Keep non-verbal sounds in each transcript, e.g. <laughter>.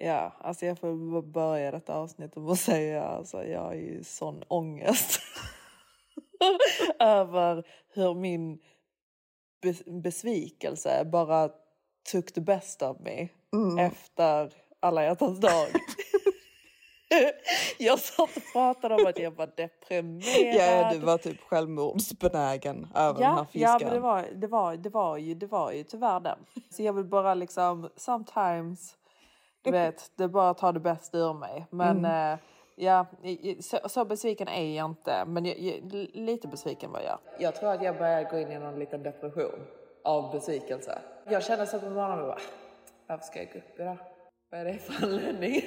Ja, alltså jag får börja detta avsnittet med att säga alltså jag har ju sån ångest <laughs> över hur min besvikelse bara took the best of me mm. efter alla hjärtans dag. <laughs> jag satt och pratade om att jag var deprimerad. Ja, du var typ självmordsbenägen över ja, den här fisken. Ja, men det var, det, var, det, var ju, det var ju tyvärr den. Så jag vill bara liksom, sometimes, du vet, det bara tar det bästa ur mig. Men mm. eh, ja, så, så, besviken är jag inte, men jag, jag, lite besviken var jag. Jag tror att jag börjar gå in i någon liten depression av besvikelse. Jag känner så på morgonen, bara, varför ska jag gå upp idag? Vad är det för anledning?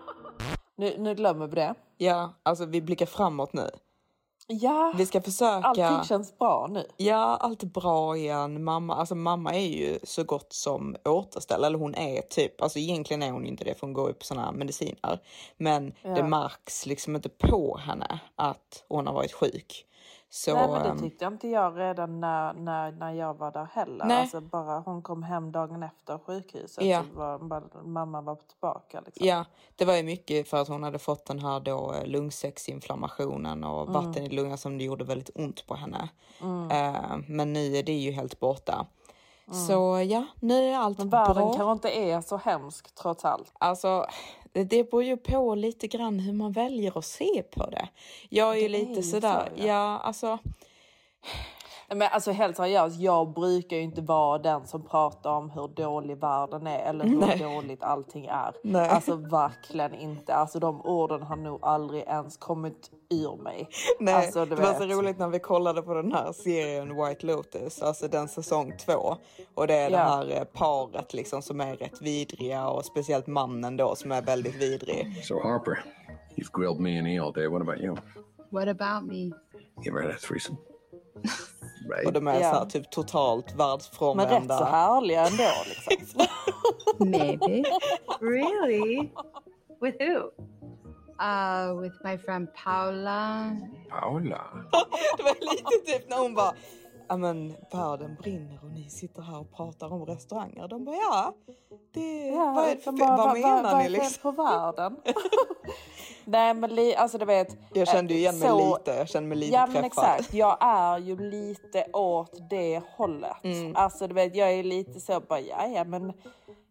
<laughs> nu, nu glömmer vi det. Ja, alltså vi blickar framåt nu. Ja, vi ska försöka. allting känns bra nu. Ja, allt är bra igen. Mamma, alltså mamma är ju så gott som återställd. Eller hon är typ, alltså egentligen är hon inte det för hon går ju på sådana mediciner. Men ja. det märks liksom inte på henne att hon har varit sjuk. Så, Nej men det ehm, tyckte inte jag redan när, när, när jag var där heller. Nej. Alltså bara hon kom hem dagen efter sjukhuset ja. så var bara, mamma var tillbaka. Liksom. Ja, det var ju mycket för att hon hade fått den här då eh, lungsäcksinflammationen och mm. vatten i lungan som det gjorde väldigt ont på henne. Mm. Uh, men nu är det ju helt borta. Mm. Så ja, nu är allt Men världen bra. kanske inte är så hemsk trots allt. Alltså, det beror ju på lite grann hur man väljer att se på det. Jag är ju lite är sådär, så, ja. ja alltså. Men alltså helt seriöst, jag brukar ju inte vara den som pratar om hur dålig världen är eller hur Nej. dåligt allting är. Nej. Alltså verkligen inte. Alltså de orden har nog aldrig ens kommit ur mig. Nej, alltså, det var så roligt när vi kollade på den här serien White Lotus, alltså den säsong två. Och det är ja. det här eh, paret liksom som är rätt vidriga och speciellt mannen då som är väldigt vidrig. So Harper, you've grilled me and E all day. What about you? What about me? You ever had a threesome? <laughs> Right. Och de är yeah. så här, typ totalt världsfrånvända. Men rätt så härliga ändå liksom. <laughs> Maybe. Really? With who? Uh, with my friend Paula. Paula? <laughs> det var lite typ när hon bara ja men världen brinner och ni sitter här och pratar om restauranger. De bara ja, det, ja vad, är, de bara, vad, menar vad, ni liksom? på världen? <laughs> Nej men li, alltså du vet. Jag kände ju igen mig så, lite, jag kände mig lite Ja men exakt, jag är ju lite åt det hållet. Mm. Alltså du vet jag är lite så bara ja ja men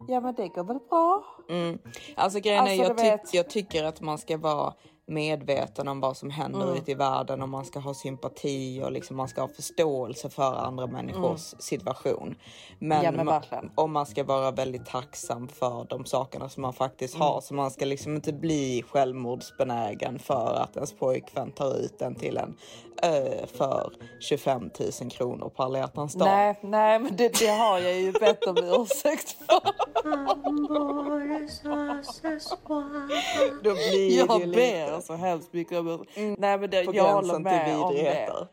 Ja men det går väl bra. Mm. Alltså grejen alltså, är jag, ty jag tycker att man ska vara medveten om vad som händer mm. ute i världen och man ska ha sympati och liksom man ska ha förståelse för andra människors mm. situation. Men, ja, men om man ska vara väldigt tacksam för de sakerna som man faktiskt mm. har så man ska liksom inte bli självmordsbenägen för att ens pojkvän tar ut den till en ö för 25 000 kronor på alla hjärtans dag. Nej, nej, men det, det har jag ju bett om ursäkt för. Då blir jag det ber så hemskt mycket om. Mm. Nej, men det, jag håller med om det.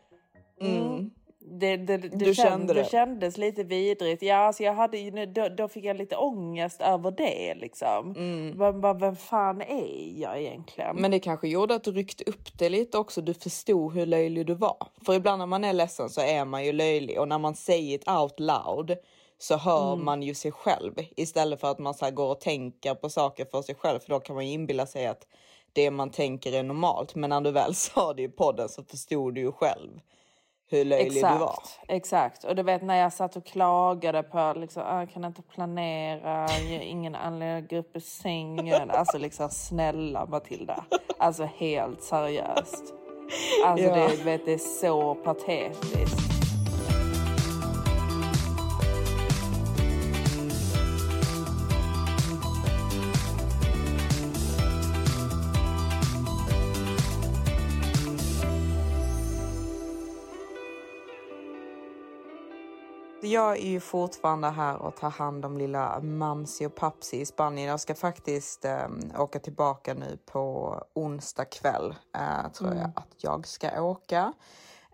Mm. mm. Det, det, det, du kände det? det kändes lite vidrigt. Ja, alltså jag hade, då, då fick jag lite ångest över det. Liksom. Mm. Vem, vem fan är jag egentligen? Men det kanske gjorde att du ryckte upp det lite också. Du förstod hur löjlig du var. För ibland när man är ledsen så är man ju löjlig och när man säger det out loud så hör mm. man ju sig själv istället för att man så går och tänker på saker för sig själv. För då kan man ju inbilla sig att det man tänker är normalt. Men när du väl <laughs> sa det i podden så förstod du ju själv hur löjlig du var. Exakt, exakt. Och du vet när jag satt och klagade på liksom, "Ah, jag kan inte planera, jag ingen anledning att gå upp ur sängen. Alltså liksom snälla Matilda. Alltså helt seriöst. Alltså Ja. det, vet, det är så patetiskt. Jag är ju fortfarande här och tar hand om lilla Mamsi och Papsi i Spanien. Jag ska faktiskt eh, åka tillbaka nu på onsdag kväll. Eh, tror jag att jag ska åka.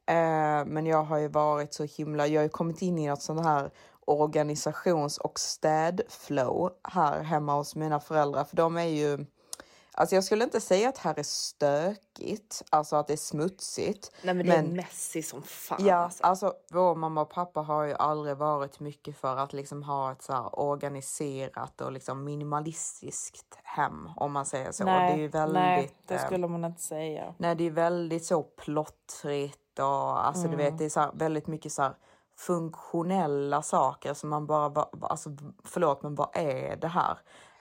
Eh, men jag har ju varit så himla... Jag har ju kommit in i något sånt här organisations och städflow här hemma hos mina föräldrar. För de är ju... Alltså jag skulle inte säga att här är stökigt, alltså att det är smutsigt. Nej men det är messy som fan. Ja, alltså. alltså vår mamma och pappa har ju aldrig varit mycket för att liksom ha ett så här organiserat och liksom minimalistiskt hem om man säger så. nej, det är väldigt. nej, det eh, skulle man inte säga. nej, det är väldigt så plottrigt och alltså du vet, det är så väldigt mycket så här funktionella saker som man bara, alltså förlåt, men vad är det här?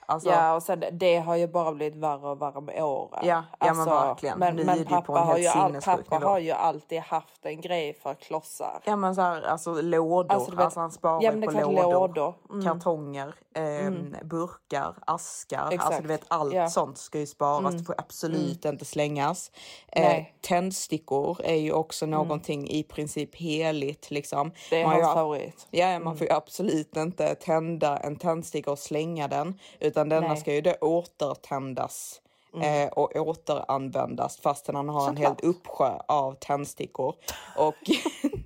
Alltså, Ja, och sen det har ju bara blivit värre och värre med åren. Ja, ja, men verkligen. Men, men pappa, har ju all, pappa nivå. har ju alltid haft en grej för klossar. Ja men så här, alltså lådor, Alltså, alltså, vet- han sparar Ja, på lådor, lådor. Mm. kartonger, ehm, burkar, askar. Alltså Exakt. du vet allt Ja. sånt ska ju sparas, det får absolut inte slängas. Eh, tändstickor är ju också någonting i princip heligt liksom. Det är Man hans favorit. Ja, man får ju absolut inte tända en tändsticka och slänga den, utan denna Nej. ska ju då återtändas eh, och återanvändas fastän han har en hel Såklart. uppsjö av tändstickor. Och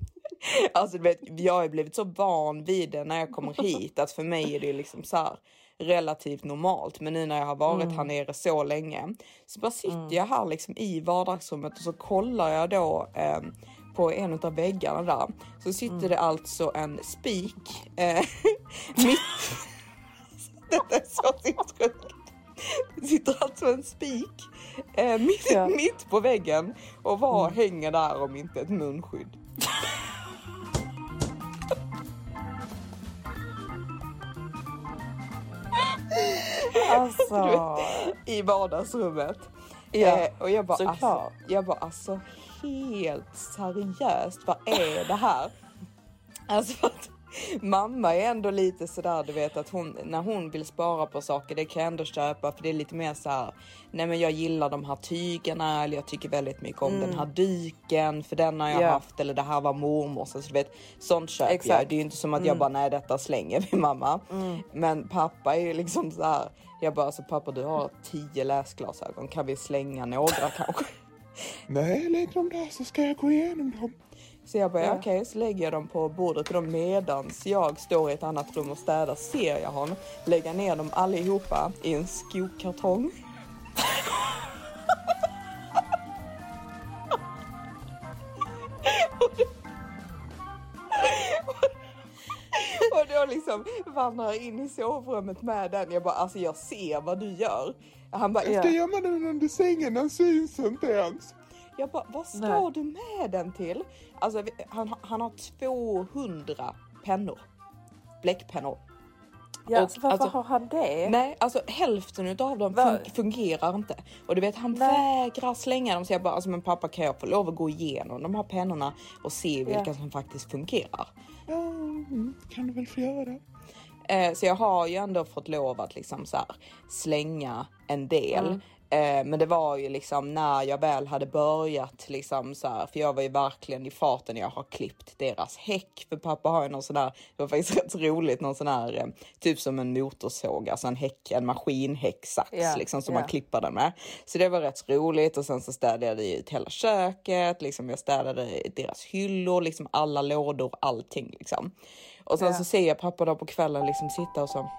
<laughs> alltså, vet, jag har blivit så van vid det när jag kommer <laughs> hit att för mig är det liksom så här relativt normalt. Men nu när jag har varit här nere så länge så bara sitter jag här liksom i vardagsrummet och så kollar jag då eh, på en av väggarna där så sitter det alltså en spik eh, <laughs> mitt... Detta <laughs> är så sinnessjukt. Det sitter alltså en spik eh, mitt, Ja. mitt på väggen och vad hänger där om inte ett munskydd? Alltså, <laughs> i vardagsrummet. Ja, eh, och jag bara, alltså, jag bara alltså helt seriöst, vad är det här? Alltså för att mamma är ändå lite sådär, du vet att hon när hon vill spara på saker, det kan jag ändå köpa för det är lite mer så här. Nej, men jag gillar de här tygerna eller jag tycker väldigt mycket om den här duken för den har jag Mm. Ja. haft eller det här var mormors. Så du vet, sånt köper jag. Exakt. Mm. Det är ju inte som att jag bara nej, detta slänger vi mamma. Men pappa är ju liksom så här. Jag bara, alltså pappa, du har tio läsglasögon. Kan vi slänga några kanske? <laughs> Nej, lägg dem där så ska jag gå igenom dem. Så jag bara, okej, så lägger jag dem på bordet och då medans jag står i ett annat rum och städar ser jag honom lägga ner dem allihopa i en skokartong. och då liksom vandrar in i sovrummet med den. Jag bara, alltså jag ser vad du gör. Han bara, Jag ska gömma den under sängen, den syns inte ens. Jag bara, vad ska Nej. du med den till? Alltså, han, han har 200 pennor. Bläckpennor. ja, Och, varför alltså, har han det? Nej, alltså hälften av dem fun- fungerar inte. Och du vet, han Nej. vägrar slänga dem. Så jag bara, alltså, men pappa kan jag få lov att gå igenom de här pennorna och se vilka Ja. som faktiskt fungerar? Ja, mm, kan du väl få göra. Eh, så jag har ju ändå fått lov att liksom så här, slänga en del. Mm. Eh, men det var ju liksom när jag väl hade börjat liksom så här, för jag var ju verkligen i farten. Jag har klippt deras häck för pappa har ju någon sån där, det var faktiskt <laughs> rätt roligt, någon sån här eh, typ som en motorsåg, alltså en häck, en maskinhäcksax Ja, liksom som ja. man klipper den med. Så det var rätt roligt och sen så städade jag ut hela köket, liksom jag städade deras hyllor, liksom alla lådor, allting liksom. Och sen Ja. så ser jag pappa då på kvällen liksom sitta och så.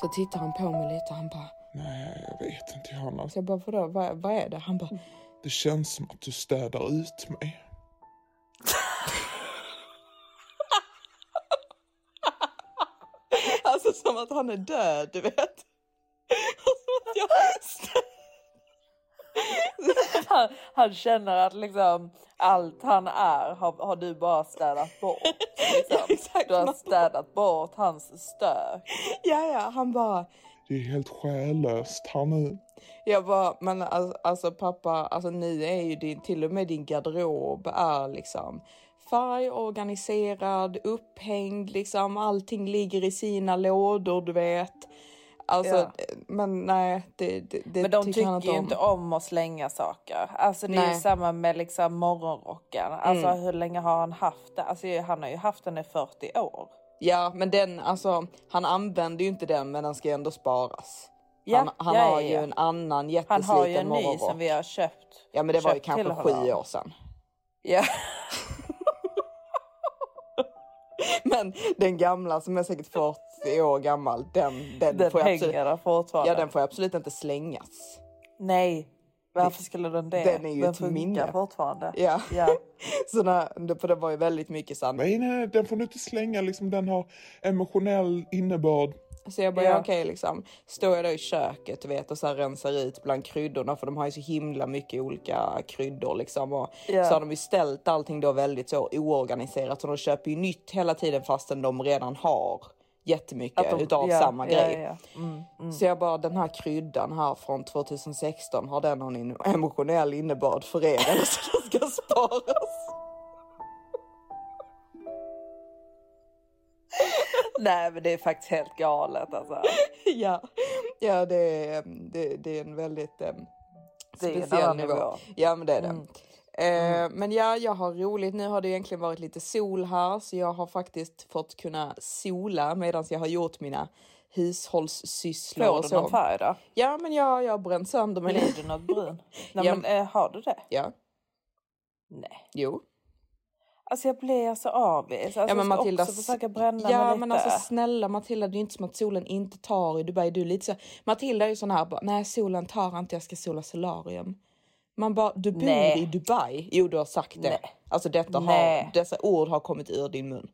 Så tittar han på mig lite och han bara, Nej, jag vet inte Johanna. så jag bara vadå, vad, vad är det? Han bara, Det känns som att du städar ut mig. alltså som att han är död, du vet. Och som att jag stä- <laughs> Han han, känner att liksom allt han är har, har du bara städat bort. Liksom. <laughs> Exakt. Du har städat bort hans stök. Ja, ja, han bara, Det är helt själlöst här nu. Jag bara, men alltså, alltså pappa, alltså nu är ju din, till och med din garderob är liksom färgorganiserad, upphängd, liksom allting ligger i sina lådor, du vet. Alltså, Ja. men nej, det, det, det Men de tycker tycker han inte ju om. inte om att slänga saker. Alltså det är ju Nej. samma med liksom morgonrocken. Alltså Mm. hur länge har han haft det? Alltså han har ju haft den i 40 år. Ja, men den, alltså, han använder ju inte den, men den ska ändå sparas. Ja, han han ja, har ju en annan Han jättesliten har ju en ny morgonrock. som vi har köpt. Ja, men det var ju kanske sju år sedan. Ja. <laughs> Men den gamla som är säkert 40 år gammal, den, den, Den får jag hänger absolut, där fortfarande. ja, den får absolut inte slängas. Nej. Varför skulle den det? Den är ju ett funkar minne. fortfarande. Ja. Ja. <laughs> Så när, för det var ju väldigt mycket sant. Nej, nej, den får du inte slänga. Liksom, den har emotionell innebörd. Så jag bara, Ja. okej liksom. Står jag då i köket du vet och så här rensar ut bland kryddorna för de har ju så himla mycket olika kryddor liksom. Och Ja. Så har de ju ställt allting då väldigt så oorganiserat så de köper ju nytt hela tiden fastän de redan har jättemycket de- utav ja, samma ja, grej. ja. Mm, mm. Så jag bara, den här kryddan här från 2016, har den någon emotionell innebörd för er eller ska, ska sparas? Nej men det är faktiskt helt galet alltså. ja, ja det, är, det, det är en väldigt eh, speciell nivå. nivå. Ja men det är det. Mm. Eh, Men ja, jag har roligt. Nu har det egentligen varit lite sol här så jag har faktiskt fått kunna sola medan jag har gjort mina hushållssysslor Får du någon färg då? Ja men jag, jag har bränt sönder mig Blir du något brun? <laughs> Nej Ja. men eh, har du det? Ja, Nej. jo. Alltså jag blir så avis. Alltså, Ja, men jag ska Matilda, också försöka bränna ja, mig lite. men alltså snälla Matilda, det är inte som att solen inte tar i Dubai. Du är lite så. Matilda är ju sån här, bara, nej solen tar inte, jag ska sola solarium. Man bara, du bor Nej. i Dubai. Jo, du har sagt det. Nej. Alltså detta har, dessa ord har kommit ur din mun.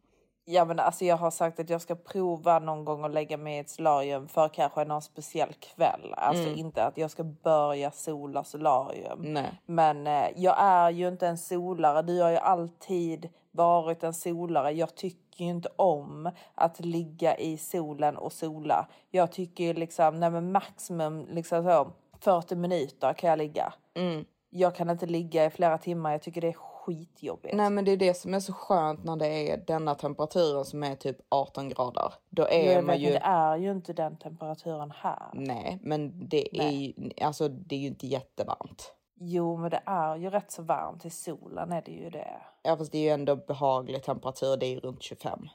Ja men alltså jag har sagt att jag ska prova någon gång att lägga mig i ett solarium för kanske någon speciell kväll. Alltså Mm. inte att jag ska börja sola solarium. Nej. Men eh, jag är ju inte en solare. Du har ju alltid varit en solare. Jag tycker ju inte om att ligga i solen och sola. Jag tycker ju liksom, nej men maximum liksom så 40 minuter kan jag ligga. Mm. Jag kan inte ligga i flera timmar. Jag tycker det är skitjobbigt. Nej men det är det som är så skönt när det är denna temperaturen som är typ 18 grader. Då är jag man vet, ju... men det är ju inte den temperaturen här. Nej men det är ju, alltså det är ju inte jättevarmt. Jo, men det är ju rätt så varmt i solen är det ju det. Ja fast det är ju ändå behaglig temperatur, det är ju runt 25.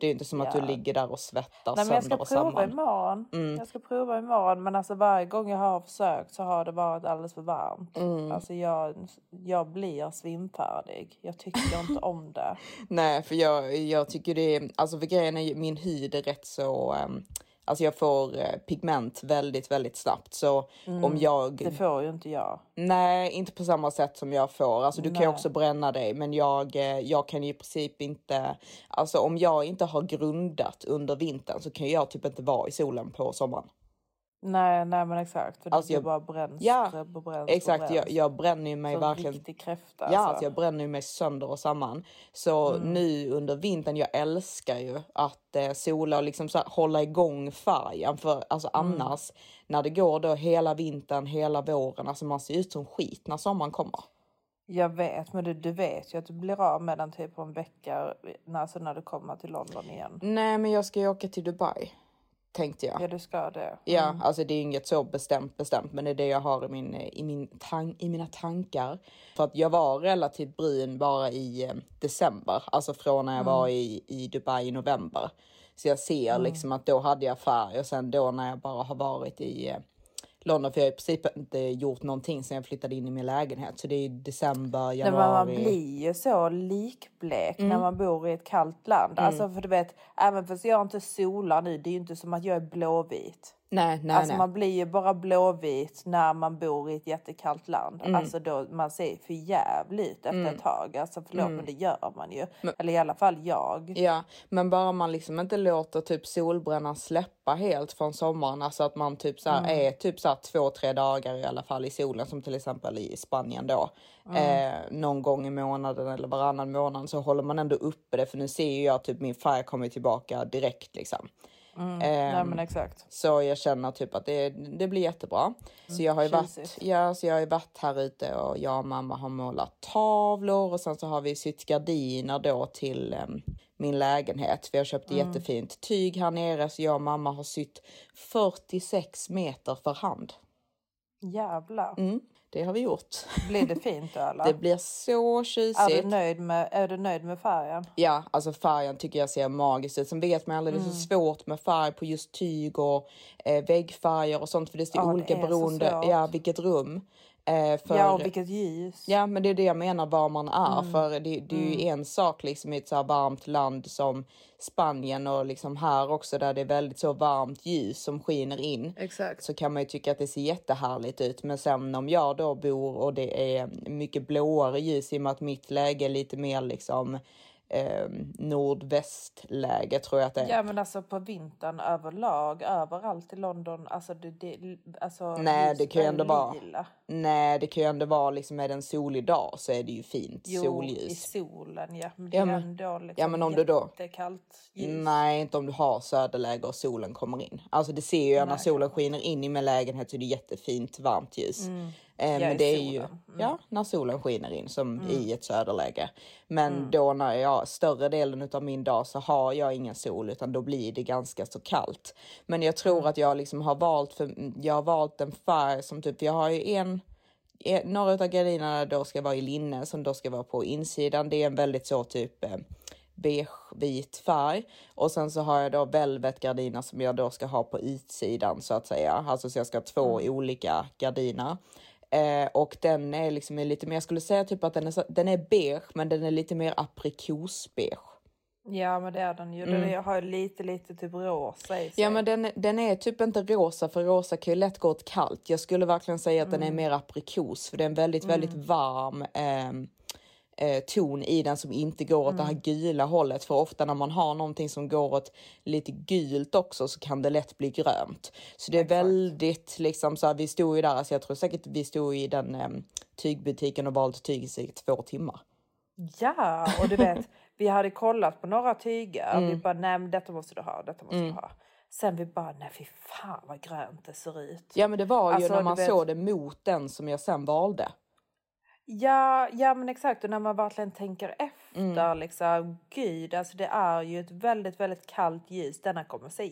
Det är ju inte som att Ja. du ligger där och svettas Nej, men jag ska prova samman. imorgon. Mm. Jag ska prova imorgon, men alltså varje gång jag har försökt så har det varit alldeles för varmt. Mm. Alltså jag, jag blir svimfärdig. Jag tycker inte <laughs> om det. Nej, för jag, jag tycker det är, alltså för grejen är min hud är rätt så, um, alltså jag får eh, pigment väldigt, väldigt snabbt. Så om jag, Mm. Det får ju inte jag. nej, inte på samma sätt som jag får. Alltså du kan ju Nej. också bränna dig, men jag, eh, jag kan ju i princip inte, alltså om jag inte har grundat under vintern så kan jag typ inte vara i solen på sommaren. Nej, nej men exakt. För Alltså, jag- bara bränns. Ja, bränns, bränns, Exakt, bränns. jag, jag bränner mig Som verkligen. riktig kräfta. Ja, alltså. alltså jag bränner mig sönder och samman. Så Mm. nu under vintern, jag älskar ju att eh, sola och liksom så här, hålla igång färgen. För alltså Mm. annars, när det går då hela vintern, hela våren, alltså man ser ut som skit när sommaren kommer. Jag vet, men du, du vet ju att du blir av med den typ på en vecka när, alltså när du kommer till London igen. Nej, men jag ska ju åka till Dubai, tänkte jag. Ja, du ska det. Ja, Mm. alltså det är inget så bestämt bestämt, men det är det jag har i, min, i, min tan- i mina tankar. För att jag var relativt brun bara i eh, december, alltså från när jag var i, i Dubai i november. Så jag ser liksom att då hade jag färg och sen då när jag bara har varit i eh, London, för jag har i princip inte gjort någonting sen jag flyttade in i min lägenhet. Så det är december, Nej, januari. men man blir ju så likblek när man bor i ett kallt land. Alltså för du vet, även fast jag inte solar nu, det är ju inte som att jag är blåvit. Nej, nej, Alltså nej. man blir ju bara blåvit när man bor i ett jättekallt land. Mm. Alltså då man ser för jävligt efter ett tag. Alltså förlåt Mm. men det gör man ju. Eller i alla fall jag. Ja, men bara man liksom inte låter typ solbrännan släppa helt från sommaren, alltså att man typ så Mm. är typ så här två, tre dagar i alla fall i solen som till exempel i Spanien då. Mm. Eh, någon gång i månaden eller varannan månad så håller man ändå uppe det för nu ser ju jag typ min färg kommer tillbaka direkt liksom. Nej Ehm, men exakt. Så jag känner typ att det, det blir jättebra. Så jag har ju varit, ja, så jag har varit här ute och jag och mamma har målat tavlor och sen så har vi sytt gardiner då till em, min lägenhet. Vi har köpt jättefint tyg här nere så jag och mamma har sytt 46 meter för hand. Jävlar. Mm, det har vi gjort. Blir det <laughs> fint då eller? Det blir så är, du tjusigt. nöjd med, är du nöjd med färgen? Ja, alltså färgen tycker jag ser magisk ut. Sen vet man aldrig, det är Mm. så svårt med färg på just tyg och eh, väggfärger och sånt för det är så Ja, det olika är så beroende ja, vilket rum. Eh, för, Ja och vilket ljus. Ja, men det är det jag menar var man är. Mm. För det, det är ju en sak liksom i ett så här varmt land som Spanien och liksom här också där det är väldigt så varmt ljus som skiner in. Exakt. Så kan man ju tycka att det ser jättehärligt ut. Men sen om jag då bor och det är mycket blåare ljus i och med att mitt läge är lite mer liksom eh, nordvästläge tror jag att det är. Ja men alltså på vintern överlag överallt i London. Alltså det, det, alltså, Nej, det kan ju ändå vara-. Nej, det kan ju ändå vara liksom med en solig dag så är det ju fint Jo, i solljus. solen ja. Men det Ja, är men- ändå liksom ja, men om du då- jättekallt ljus. Nej, inte om du har söderläge och solen kommer in. Alltså det ser ju jag när solen skiner in i min lägenhet så är det jättefint varmt ljus. Eh, Ja, men i det är ju. Mm. ja, när solen skiner in som i ett söderläge. Men då när jag större delen av min dag så har jag ingen sol utan då blir det ganska så kallt. Men jag tror att jag liksom har valt för jag har valt en färg som typ jag har ju en eh, några av gardinerna då ska vara i linne som då ska vara på insidan. Det är en väldigt så typ eh, beige-vit färg. Och sen så har jag då velvetgardiner som jag då ska ha på utsidan så att säga. Alltså så jag ska ha två olika gardiner. Eh, och den är liksom lite mer, jag skulle säga typ att den är, så, den är beige men den är lite mer aprikosbeige. Ja men det är den ju. Den har ju lite lite typ rosa i sig. Mm. Ja men den, den är typ inte rosa för rosa kan ju lätt gå åt kallt. Jag skulle verkligen säga att den är mer aprikos för det är en väldigt väldigt varm ehm, eh, ton i den som inte går åt det här gula hållet. För ofta när man har någonting som går åt lite gult också så kan det lätt bli grönt. Så det är väldigt liksom så här, vi stod ju där, alltså jag tror säkert vi stod i den ehm, tygbutiken och valde tyg i två timmar. Ja, och du vet, vi hade kollat på några tyger. Mm. Vi bara, nej men detta måste du ha, detta måste du ha. Sen vi bara, nej fy fan vad grönt det ser ut. Ja men det var ju Alltså, när man vet- såg det mot den som jag sen valde. Ja, ja men exakt. Och när man verkligen tänker efter Mm. liksom. Gud, alltså det är ju ett väldigt, väldigt kallt ljus. Denna kommer se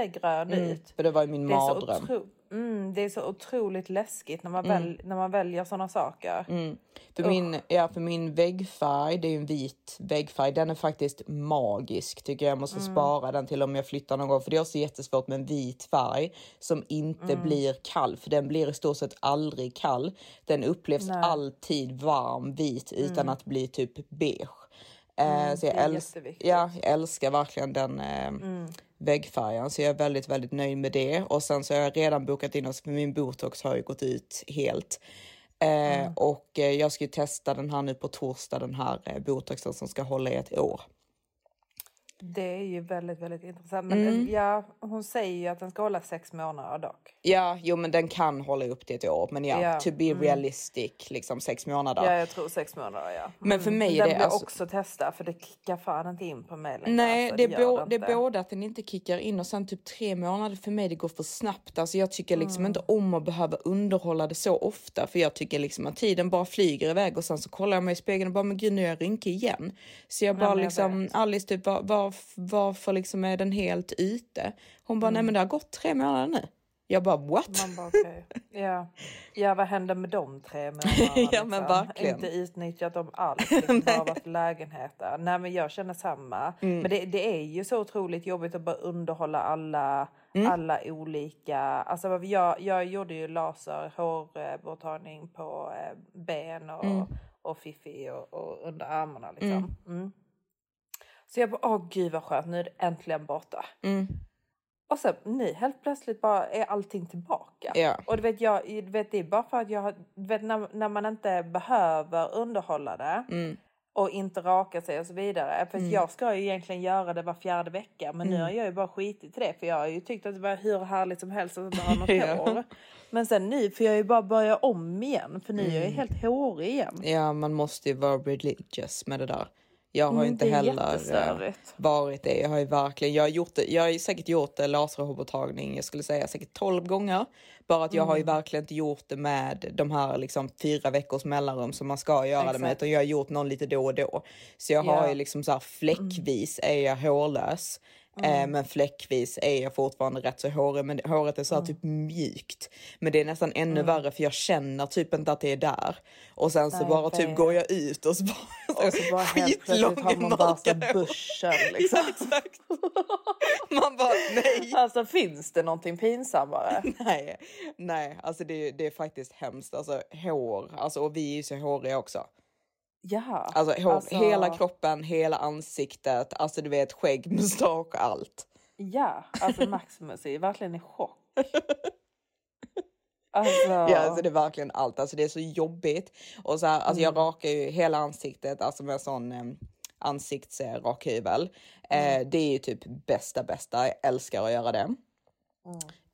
jättegrön ut. För det var ju min Det är, så mardröm. otro- mm, det är så otroligt läskigt när man, väl, när man väljer sådana saker. Mm. För, min, ja, för min väggfärg, det är ju en vit väggfärg, den är faktiskt magisk tycker jag. Jag måste spara den till om jag flyttar någon gång. För det är också jättesvårt med en vit färg som inte blir kall. För den blir i stort sett aldrig kall. Den upplevs alltid varm vit utan att bli typ beige. Eh, så jag, äls- ja, jag älskar verkligen den eh, väggfärgen så jag är väldigt, väldigt nöjd med det. Och sen så har jag redan bokat in oss för min botox har ju gått ut helt. Eh, Och eh, jag ska ju testa den här nu på torsdag, den här botoxen som ska hålla i ett år. Det är ju väldigt, väldigt intressant. Men Mm. ja, hon säger ju att den ska hålla sex månader dock. Ja, jo men den kan hålla upp till ett år, men ja, Ja, to be realistic, liksom sex månader. Ja, jag tror sex månader ja. Men för mig är den det vill jag alltså- också testa för det kickar fan inte in på mig längre. Nej, alltså, det, är gör bo- det är både att den inte kickar in och sen typ tre månader för mig det går för snabbt. Alltså jag tycker liksom Mm. inte om att behöva underhålla det så ofta för jag tycker liksom att tiden bara flyger iväg och sen så kollar jag mig i spegeln och bara men gud nu är jag rynkig igen. Så jag bara jag liksom. Alice typ var, var, varför liksom är den helt ute? Hon bara nej Mm. men det har gått tre månader nu. Jag bara what? Man bara okej. Ja. ja, vad hände med de tre månaderna? <laughs> Ja, men verkligen. Inte utnyttjat dem alls. Liksom, <laughs> bara varit lägenheter. Nej, men jag känner samma. Mm. Men det, det är ju så otroligt jobbigt att bara underhålla alla, Mm. alla olika. Alltså, jag, jag gjorde ju laser, hårborttagning på eh, ben och, Mm. och fiffi och, och under armarna. Liksom. Mm. Så jag bara, åh gud vad skönt, nu är det äntligen borta. Mm. Och sen nu helt plötsligt bara är allting tillbaka. Ja. Och du vet, jag, du vet, det är bara för att jag har, du vet när, när man inte behöver underhålla det. Mm. Och inte raka sig och så vidare. För att jag ska ju egentligen göra det var fjärde vecka. Men Mm. nu har jag ju bara skitit i det. För jag har ju tyckt att det var hur härligt som helst att inte ha <laughs> något Ja. hår. Men sen nu får jag ju bara börja om igen. För nu är jag Mm. ju helt hårig igen. Ja, man måste ju vara religious med det där. Jag har Mm, inte heller eh, varit det. Jag har ju verkligen, jag har gjort det. Jag har säkert gjort det laserhårborttagning, jag skulle säga säkert 12 gånger. Bara att jag har ju Mm. verkligen inte gjort det med de här liksom fyra veckors mellanrum som man ska göra det med, Exakt. utan jag har gjort någon lite då och då. Så jag har Ja. Mm. ju liksom så här fläckvis är jag hårlös. Eh, men fläckvis är jag fortfarande rätt så hårig, men håret är så här Mm. typ mjukt. Men det är nästan ännu värre för jag känner typ inte att det är där. Och sen så Nej, bara jag typ vet. går jag ut och så bara, <laughs> Och så bara helt skitlång plötsligt har man mörka hår. börsen <laughs> liksom. Exakt. Man bara nej. <laughs> Alltså finns det någonting pinsammare? Nej, nej, alltså det, det är faktiskt hemskt. Alltså hår, alltså och vi är ju så håriga också. Ja. Alltså, hår, Alltså- hela kroppen, hela ansiktet, alltså du vet skägg, <laughs> mustasch, allt. Ja, alltså Maximus är verkligen i chock. <laughs> Alltså, Ja, alltså det är verkligen allt. Alltså det är så jobbigt. Och så här, alltså Mm. jag rakar ju hela ansiktet, alltså med sån eh, ansiktsrakhyvel. Mm. Eh, det är ju typ bästa, bästa. Jag älskar att göra det. Mm.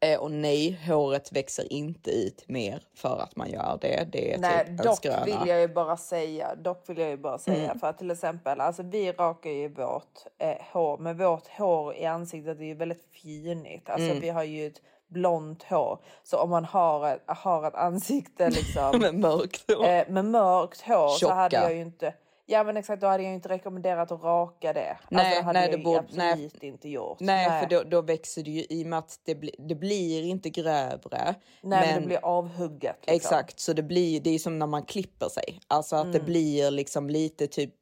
Eh, och nej, håret växer inte ut mer för att man gör det. Det är Nej, typ dock skröna. vill jag ju bara säga, dock vill jag ju bara säga Mm. för att till exempel, alltså vi rakar ju vårt eh, hår, men vårt hår i ansiktet är ju väldigt finigt. Alltså Mm. vi har ju ett blont hår, så om man har ett, har ett ansikte liksom <laughs> med mörkt hår. eh, med mörkt hår så Tjocka. hade jag ju inte Ja men exakt, då hade jag ju inte rekommenderat att raka det. Nej, alltså, det hade nej, jag det borde- absolut nej. inte gjort. Nej, för då, då växer det ju i och med att det, bli, det blir inte grövre. Nej, men det blir avhugget. Liksom. Exakt, så det blir det är som när man klipper sig. Alltså att det Mm. blir liksom lite typ,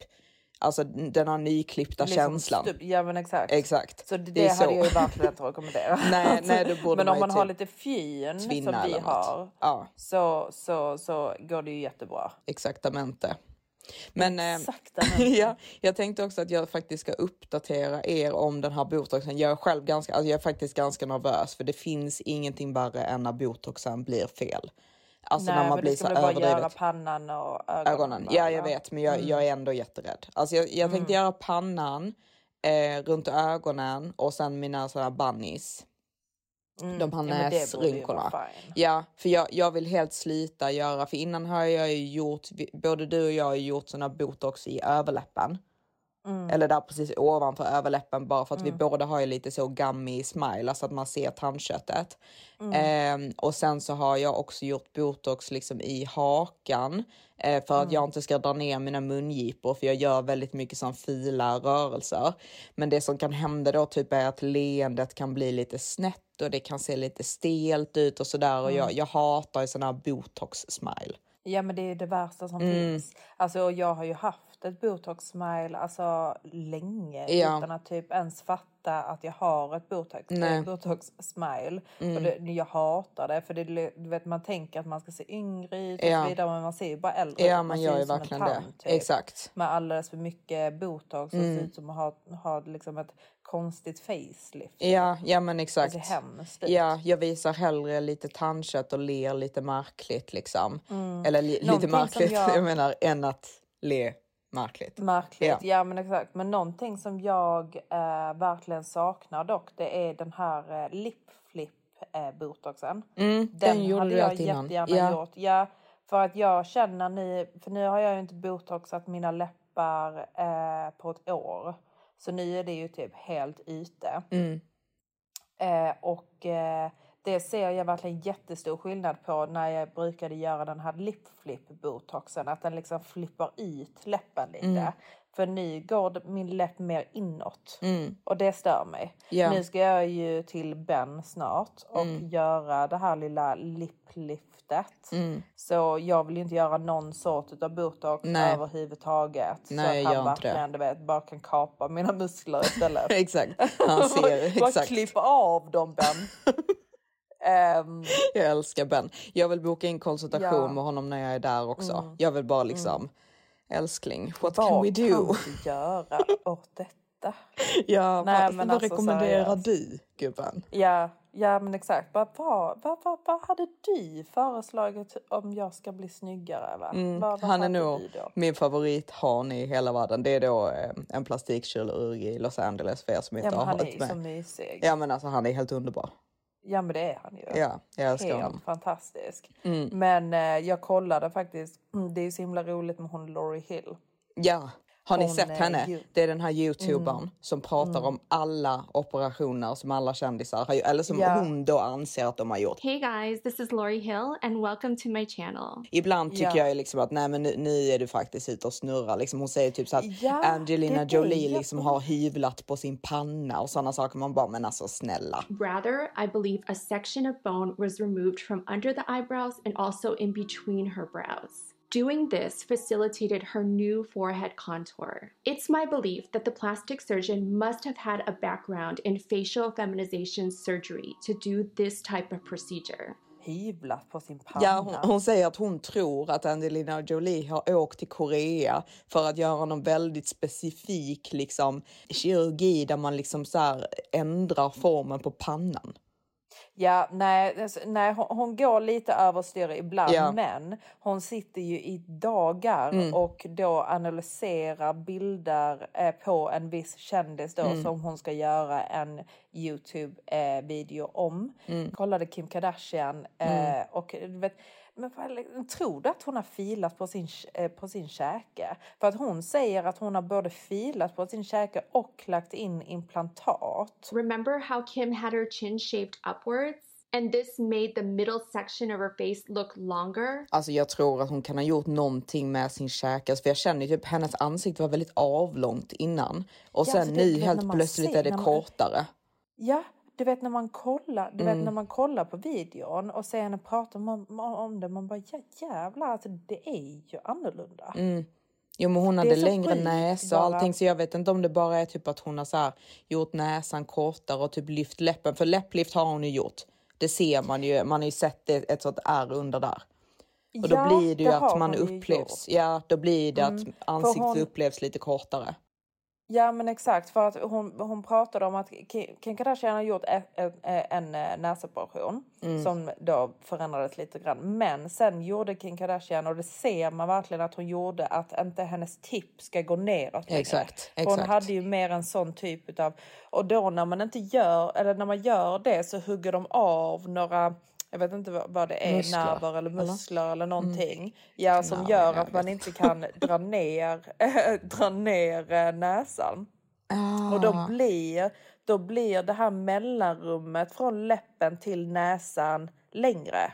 alltså den här nyklippta Det blir som känslan. stup- Ja men exakt. Exakt. Så det, Det är hade så. jag ju verkligen inte rekommenderat. <laughs> Nej, nej, då <laughs> borde men om man har typ lite fjun som vi har Ja, så, så, så går det ju jättebra. exaktamente. Men eh, Exaktamente. <laughs> ja, jag tänkte också att jag faktiskt ska uppdatera er om den här botoxen. Jag är själv ganska, alltså jag är faktiskt ganska nervös för det finns ingenting värre än när botoxen blir fel. Alltså Nej, när man blir så väl bara göra överdrivet. pannan och ögonen. ögonen. Ja, jag vet, men jag, Mm. jag är ändå jätterädd. Alltså jag, jag tänkte göra pannan eh, runt ögonen och sen mina sådana bunnies. Mm. De här Ja, näsrynkorna. Ja, för jag, jag vill helt sluta göra, för innan har jag ju gjort, både du och jag har gjort såna botox i överläppen. Mm. Eller där precis ovanför överläppen bara för att vi båda har ju lite så gummy smile, alltså att man ser tandköttet. Mm. Ehm, och sen så har jag också gjort botox liksom i hakan eh, för Mm. att jag inte ska dra ner mina mungipor för jag gör väldigt mycket som fila rörelser. Men det som kan hända då typ är att leendet kan bli lite snett och det kan se lite stelt ut och sådär och Mm. jag, jag hatar ju sån här botox smile. Ja men det är det värsta som Mm. finns. Alltså jag har ju haft ett botox smile alltså länge Ja. utan att typ ens fatta att jag har ett botox, eh, botox smile. Mm. Och det, jag hatar det för det, du vet man tänker att man ska se yngre ut och Ja. så vidare men man ser ju bara äldre ut. Ja, man ser gör ju verkligen det. tant, typ. Exakt. Med alldeles för mycket botox och Mm. ser ut som att ha, ha liksom ett konstigt facelift. Ja, ja men Det exakt. ser hemskt ut. Ja, jag visar hellre lite tandkött och ler lite märkligt liksom. Mm. Eller li- lite Någonting som märkligt, <laughs> jag- jag... menar, än att le märkligt. Märkligt, Ja. ja. men exakt. Men någonting som jag eh, verkligen saknar dock det är den här eh, lip flip eh, botoxen. Mm, den, gjorde hade jag jättegärna Ja. gjort. Ja, för att jag känner nu, för nu har jag ju inte botoxat mina läppar eh, på ett år. Så nu är det ju typ helt ute. Mm. Eh, och eh, det ser jag verkligen jättestor skillnad på när jag brukade göra den här lip flip botoxen. Att den liksom flippar ut läppen lite. Mm. För nu går min läpp mer inåt. Mm. Och det stör mig. Ja. Nu ska jag ju till Ben snart och Mm. göra det här lilla lippliftet. Mm. Så jag vill ju inte göra någon sort av botox Nej. överhuvudtaget. Nej, så att han verkligen du vet, bara kan kapa mina muskler istället. <laughs> exakt, han ser <laughs> Bara exakt. klippa av dem Ben. <laughs> Ehm, Jag älskar Ben. Jag vill boka in konsultation Ja. med honom när jag är där också. Mm. Jag vill bara liksom, älskling, what vad can we do? kan du göra åt detta? <laughs> Ja, Nej, vad, men vad alltså, rekommenderar seriöst. du gubben? Ja, ja men exakt. Vad, vad, vad, vad, vad hade du föreslagit om jag ska bli snyggare? Va? Mm, Vad, vad han är nog min favorithan i hela världen. Det är då eh, en plastikkirurg i Los Angeles för er som Ja, inte men har han är varit med. så mysig. Ja men alltså han är helt underbar. Ja men det är han ju. Ja, jag älskar Helt honom. fantastisk. Mm. Men eh, jag kollade faktiskt, mm, det är så himla roligt med hon Laurie Hill. Ja, har ni Hon sett henne? ju- Det är den här youtubern Mm. som pratar om alla operationer som alla kändisar har gjort, eller som Ja. hon då anser att de har gjort. Hey guys, this is Lori Hill, and welcome to my channel. Ibland tycker Ja. jag liksom att nej men nu, nu är du faktiskt ute och snurrar. Liksom hon säger typ så att Ja, Angelina det det Jolie jag- liksom har hyvlat på sin panna och sådana saker. Man bara men alltså snälla. Rather, I believe a section of bone was removed from under the eyebrows and also in between her brows. Doing this facilitated her new forehead contour. It's my belief that the plastic surgeon must have had a background in facial feminization surgery to do this type of procedure. Hyvlat på sin panna. Ja, hon, hon säger att hon tror att Angelina Jolie har åkt till Korea för att göra någon väldigt specifik liksom, kirurgi där man liksom så här ändrar formen på pannan. Ja, nej, alltså, nej hon, hon går lite överstyr ibland Ja. men hon sitter ju i dagar Mm. och då analyserar bilder eh, på en viss kändis då Mm. som hon ska göra en Youtube-video om. Mm. Kollade Kim Kardashian eh, och vet, men vad- tror du att hon har filat på sin, eh, på sin käke? För att hon säger att hon har både filat på sin käke och lagt in implantat. Remember how Kim had her chin shaped upwards? And this made the middle section of her face look longer? Alltså jag tror att hon kan ha gjort någonting med sin käke. Alltså, för jag känner ju typ hennes ansikte var väldigt avlångt innan. Och Ja, sen alltså, det- nu helt plötsligt ser- är det man- kortare. Ja, du vet när man kollar, du Mm. vet när man kollar på videon och ser henne prata om, om det, man bara ja, jävlar, alltså det är ju annorlunda. Mm. Jo men hon Det hade längre näsa och allting så jag vet inte om det bara är typ att hon har så här, gjort näsan kortare och typ lyft läppen. För läpplift har hon ju gjort. Det ser man ju. Man har ju sett det, ett sånt ärr under där. Och då Ja, blir det ju har att man upplevs. Ja, då blir det Mm, att ansiktet hon- upplevs lite kortare. Ja men exakt för att hon, hon pratade om att Ki- Kim Kardashian har gjort en, näsoperation Mm. som då förändrades lite grann. Men sen gjorde Kim Kardashian och det ser man verkligen att hon gjorde att inte hennes tipp ska gå neråt längre. Exakt, För Hon exakt. hade ju mer en sån typ utav och då när man inte gör eller när man gör det så hugger de av några jag vet inte vad, vad det är, Muskler, nerver eller eller? Mm. muskler eller någonting. Ja, som Nej, gör jag att man inte kan <laughs> dra ner, <laughs> dra ner eh, näsan. Ah. Och då blir, då blir det här mellanrummet från läppen till näsan längre.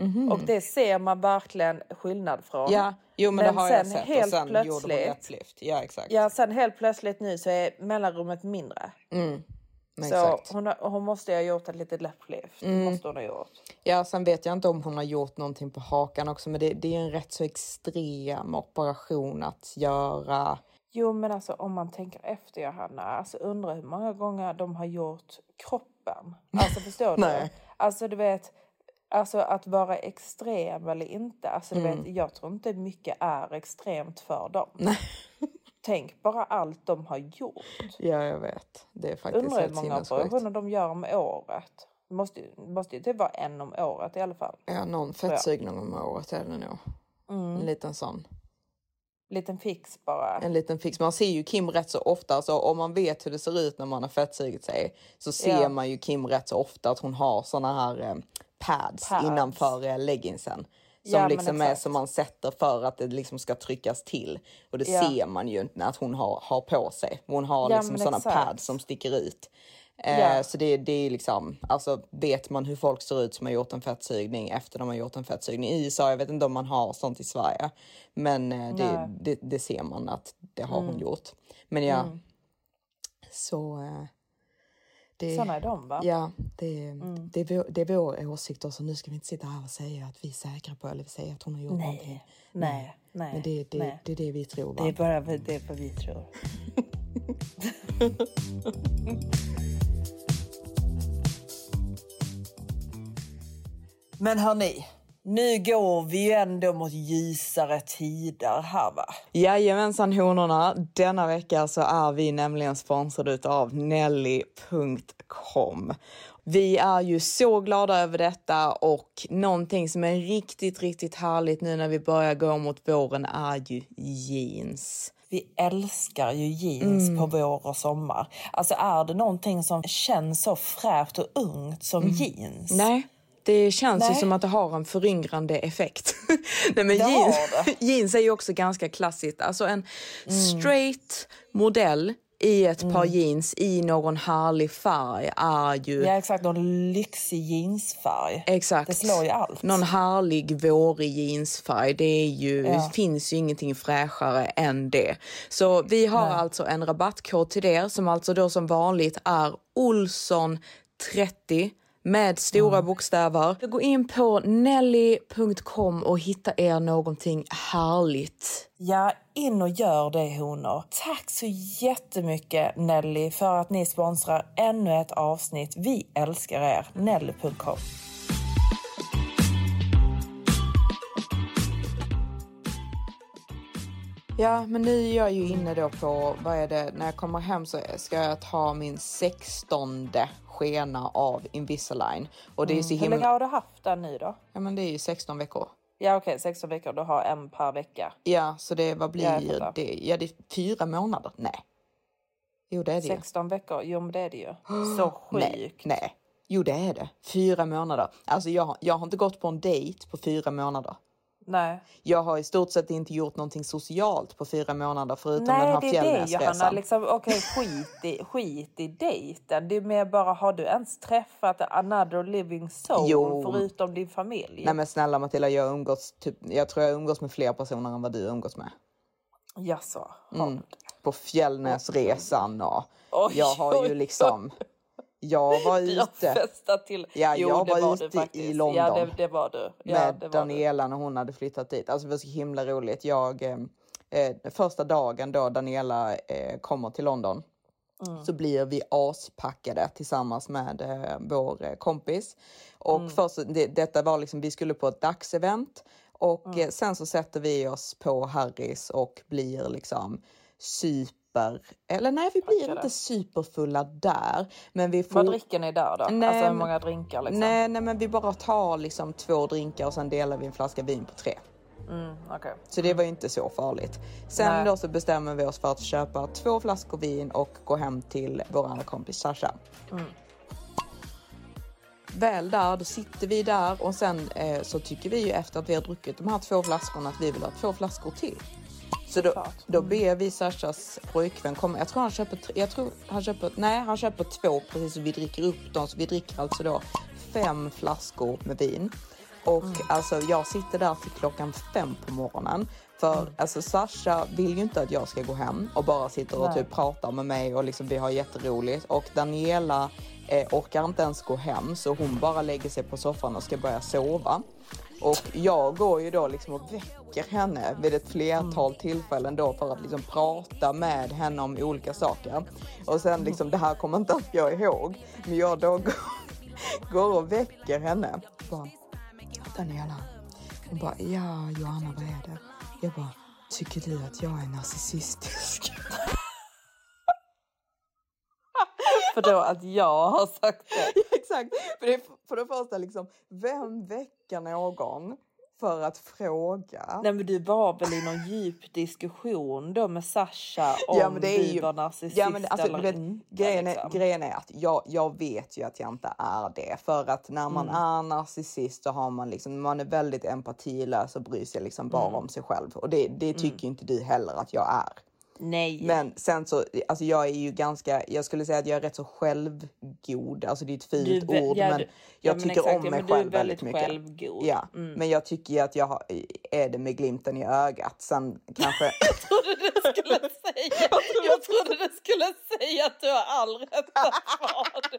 Mhm. Och det ser man verkligen skillnad från. Ja, jo men, Men det har jag sen sett. Och helt sen gjorde plötsligt- läpplyft. Ja exakt. Ja, sen helt plötsligt nu så är mellanrummet mindre. Mm. Så Exakt. hon, har, hon måste ha gjort ett litet läpplyft. Mm. Måste hon ha gjort. Ja, sen vet jag inte om hon har gjort någonting på hakan också, men det, det är en rätt så extrem operation att göra. Jo men alltså om man tänker efter Johanna, alltså undrar hur många gånger de har gjort kroppen. Alltså <laughs> förstår du? Nej. Alltså du vet, alltså att vara extrem eller inte. Alltså du Mm. vet, jag tror inte mycket är extremt för dem. Nej. Tänk bara allt de har gjort. Ja, jag vet. Det är faktiskt Undrar hur helt många sinnessjukt. operationer de gör om året. Det måste, måste ju typ vara en om året i alla fall. Ja, någon fettsugning om året är det nog. Mm. En liten sån. Liten fix bara. En liten fix. Man ser ju Kim rätt så ofta, så om man vet hur det ser ut när man har fettsugit sig så ser Ja. man ju Kim rätt så ofta att hon har såna här eh, pads, Pads. innanför eh, leggingsen. Som Ja, liksom är som man sätter för att det liksom ska tryckas till. Och det Ja. ser man ju inte att hon har, har på sig. Hon har Ja, liksom exakt. pads som sticker ut. Eh. Så det, det är liksom, alltså vet man hur folk ser ut som har gjort en fettsugning efter de har gjort en fettsugning i USA, jag vet inte om man har sånt i Sverige. Men eh, det, det, det ser man att det har hon Mm. gjort. Men ja, Mm. så... Eh, det, Såna är de va? Ja, det, Mm. det, är vår, det är vår åsikt och så nu ska vi inte sitta här och säga att vi är säkra på eller säga att hon har gjort Nej, någonting. nej, nej, Men det, det, nej. det är det vi tror. Det Va? är bara det är vad vi tror. <laughs> Men hörni, Nu går vi ju ändå mot ljusare tider här va? Jajamensan honorna. Denna vecka så är vi nämligen sponsrade av Nelly.com. Vi är ju så glada över detta och någonting som är riktigt, riktigt härligt nu när vi börjar gå mot våren är ju jeans. Vi älskar ju jeans Mm. på vår och sommar. Alltså är det någonting som känns så fräscht och ungt som jeans? Mm. Nej, det känns ju Nej. som att det har en föryngrande effekt. <laughs> Nej, men jeans, <laughs> jeans är ju också ganska klassiskt. Alltså en Mm. straight modell i ett par jeans i någon härlig färg är ju Ja exakt, någon lyxig jeansfärg. Exakt. Det slår ju allt. Någon härlig vårig jeansfärg. Det är ju, Ja. finns ju ingenting fräschare än det. Så vi har alltså en rabattkod till er som alltså då som vanligt är Olsson 30 med stora Mm. bokstäver. Gå in på nelly.com och hitta er någonting härligt. Ja, in och gör det honor. Tack så jättemycket Nelly för att ni sponsrar ännu ett avsnitt. Vi älskar er. Nelly.com. Ja, men nu är jag ju inne då på, vad är det, när jag kommer hem så ska jag ta min sextonde skena av Invisalign. Och det är så Mm. Hur länge himla... har du haft den nu då? Ja, men det är ju 16 veckor. Ja okej, 16 veckor. Du har en per vecka. Ja, så det, vad Ja, blir fattar. det? Ja, det är fyra månader. Nej. Jo, det är det ju. 16 veckor, jo men det är det ju. <gasps> Så Nej, sjukt. nej. Jo, det är det. Fyra månader. Alltså, jag, har- jag har inte gått på en dejt på fyra månader. Nej. Jag har i stort sett inte gjort någonting socialt på fyra månader förutom den Nej här det är det fjällnäsresan. liksom, okej skit, i, <laughs> skit i dejten. Det är mer bara, har du ens träffat another living soul Jo. förutom din familj? Nej men snälla Matilda, jag umgås typ, jag tror jag umgås med fler personer än vad du umgås med. Jaså, har Mm. du det? På Fjällnäsresan och Oj, jag har ju oj, liksom, jag var <laughs> ute festat till. Ja, jo, jag det var var ute faktiskt. i London. Ja, det, det var du. Ja, med var Daniela när hon hade flyttat dit. Alltså det var så himla roligt. Jag, eh, eh, första dagen då Daniela eh, kommer till London Mm. så blir vi aspackade tillsammans med eh, vår eh, kompis. Och Mm. först, det, detta var liksom, vi skulle på ett dagsevent och Mm. eh, sen så sätter vi oss på Harrys och blir liksom super, eller nej vi blir inte superfulla där. Men vi får... Vad dricker ni där då? Nej, alltså hur många drinkar liksom? Nej, nej, men vi bara tar liksom två drinkar och sen delar vi en flaska vin på tre. Mm, okej. Så det var ju inte så farligt. Sen Nej. då så bestämmer vi oss för att köpa två flaskor vin och gå hem till vår andra kompis Sasha. Mm. Väl där, då sitter vi där och sen eh, så tycker vi ju efter att vi har druckit de här två flaskorna att vi vill ha två flaskor till. Så då, då ber vi Sashas pojkvän komma. Jag tror han köper, jag tror han köper, nej han köper två precis så vi dricker upp dem. Så vi dricker alltså då fem flaskor med vin. Och alltså jag sitter där till klockan fem på morgonen. För alltså Sasha vill ju inte att jag ska gå hem och bara sitter och Nej. typ pratar med mig och liksom vi har jätteroligt. Och Daniela eh, orkar inte ens gå hem så hon bara lägger sig på soffan och ska börja sova. Och jag går ju då liksom och väcker henne vid ett flertal tillfällen då för att liksom prata med henne om olika saker. Och sen liksom, det här kommer inte ens jag ihåg, men jag då går, <laughs> går och väcker henne. Bara, Daniela. Hon bara, ja Johanna vad är det? Jag bara, tycker du att jag är narcissistisk? <laughs> För då att jag har sagt det. <laughs> Exakt, för det för det första liksom, vem väcker någon för att fråga? Nej men du var väl i någon djup diskussion då med Sasha om Ja, men det är du ju- var narcissist Ja, men alltså, eller du vet, inte. grejen, är, liksom. grejen är att jag, jag vet ju att jag inte är det. För att när man Mm. är narcissist så har man liksom, man är väldigt empatilös och bryr sig liksom bara Mm. om sig själv. Och det, det tycker inte du heller att jag är. Nej. Men sen så, alltså jag är ju ganska, jag skulle säga att jag är rätt så självgod. Alltså det är ett fint Du ord ja, men jag ja, men tycker exakt, om ja, mig men är själv väldigt väldigt mycket. självgod. Ja, Mm. men jag tycker ju att jag har, är det med glimten i ögat. Sen kanske... <laughs> Jag trodde du skulle <laughs> säga, jag trodde du skulle säga att du har all rätt att vara det.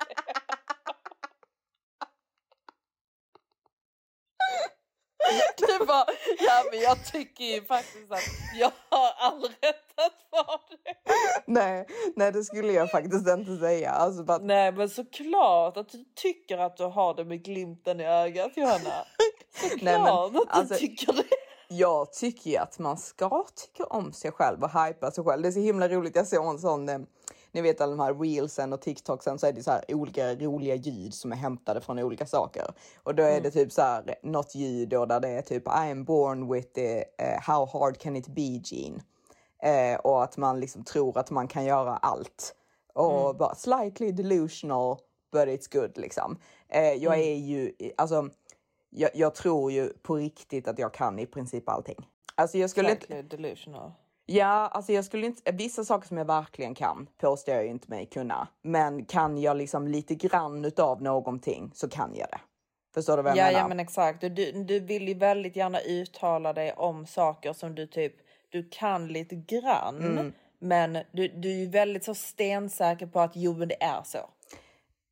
<laughs> Du bara, ja men jag tycker ju faktiskt att jag har all rätt att vara det. nej, nej, det skulle jag faktiskt inte säga. Alltså, bara, Nej men såklart att du tycker att du har det med glimten i ögat Johanna. <laughs> Nej, men, att alltså, du tycker det. jag tycker att man ska tycka om sig själv och hypa sig själv. Det är så himla roligt. Jag såg en sån, eh, ni vet alla de här reelsen och TikToksen så är det så här olika roliga ljud som är hämtade från olika saker. Och då är Mm. det typ så här något ljud då där det är typ I am born with the eh, how hard can it be gene. Eh, och att man liksom tror att man kan göra allt. Och Mm. bara slightly delusional but it's good liksom. Eh, jag Mm. är ju, alltså jag, jag tror ju på riktigt att jag kan i princip allting. Alltså jag skulle inte, delusional. Ja, alltså jag skulle inte, vissa saker som jag verkligen kan påstår jag inte mig kunna. Men kan jag liksom lite grann utav någonting så kan jag det. Förstår du vad jag Ja, menar? ja men exakt. Du, du vill ju väldigt gärna uttala dig om saker som du typ du kan lite grann. Mm. Men du, du är ju väldigt så stensäker på att jo men det är så.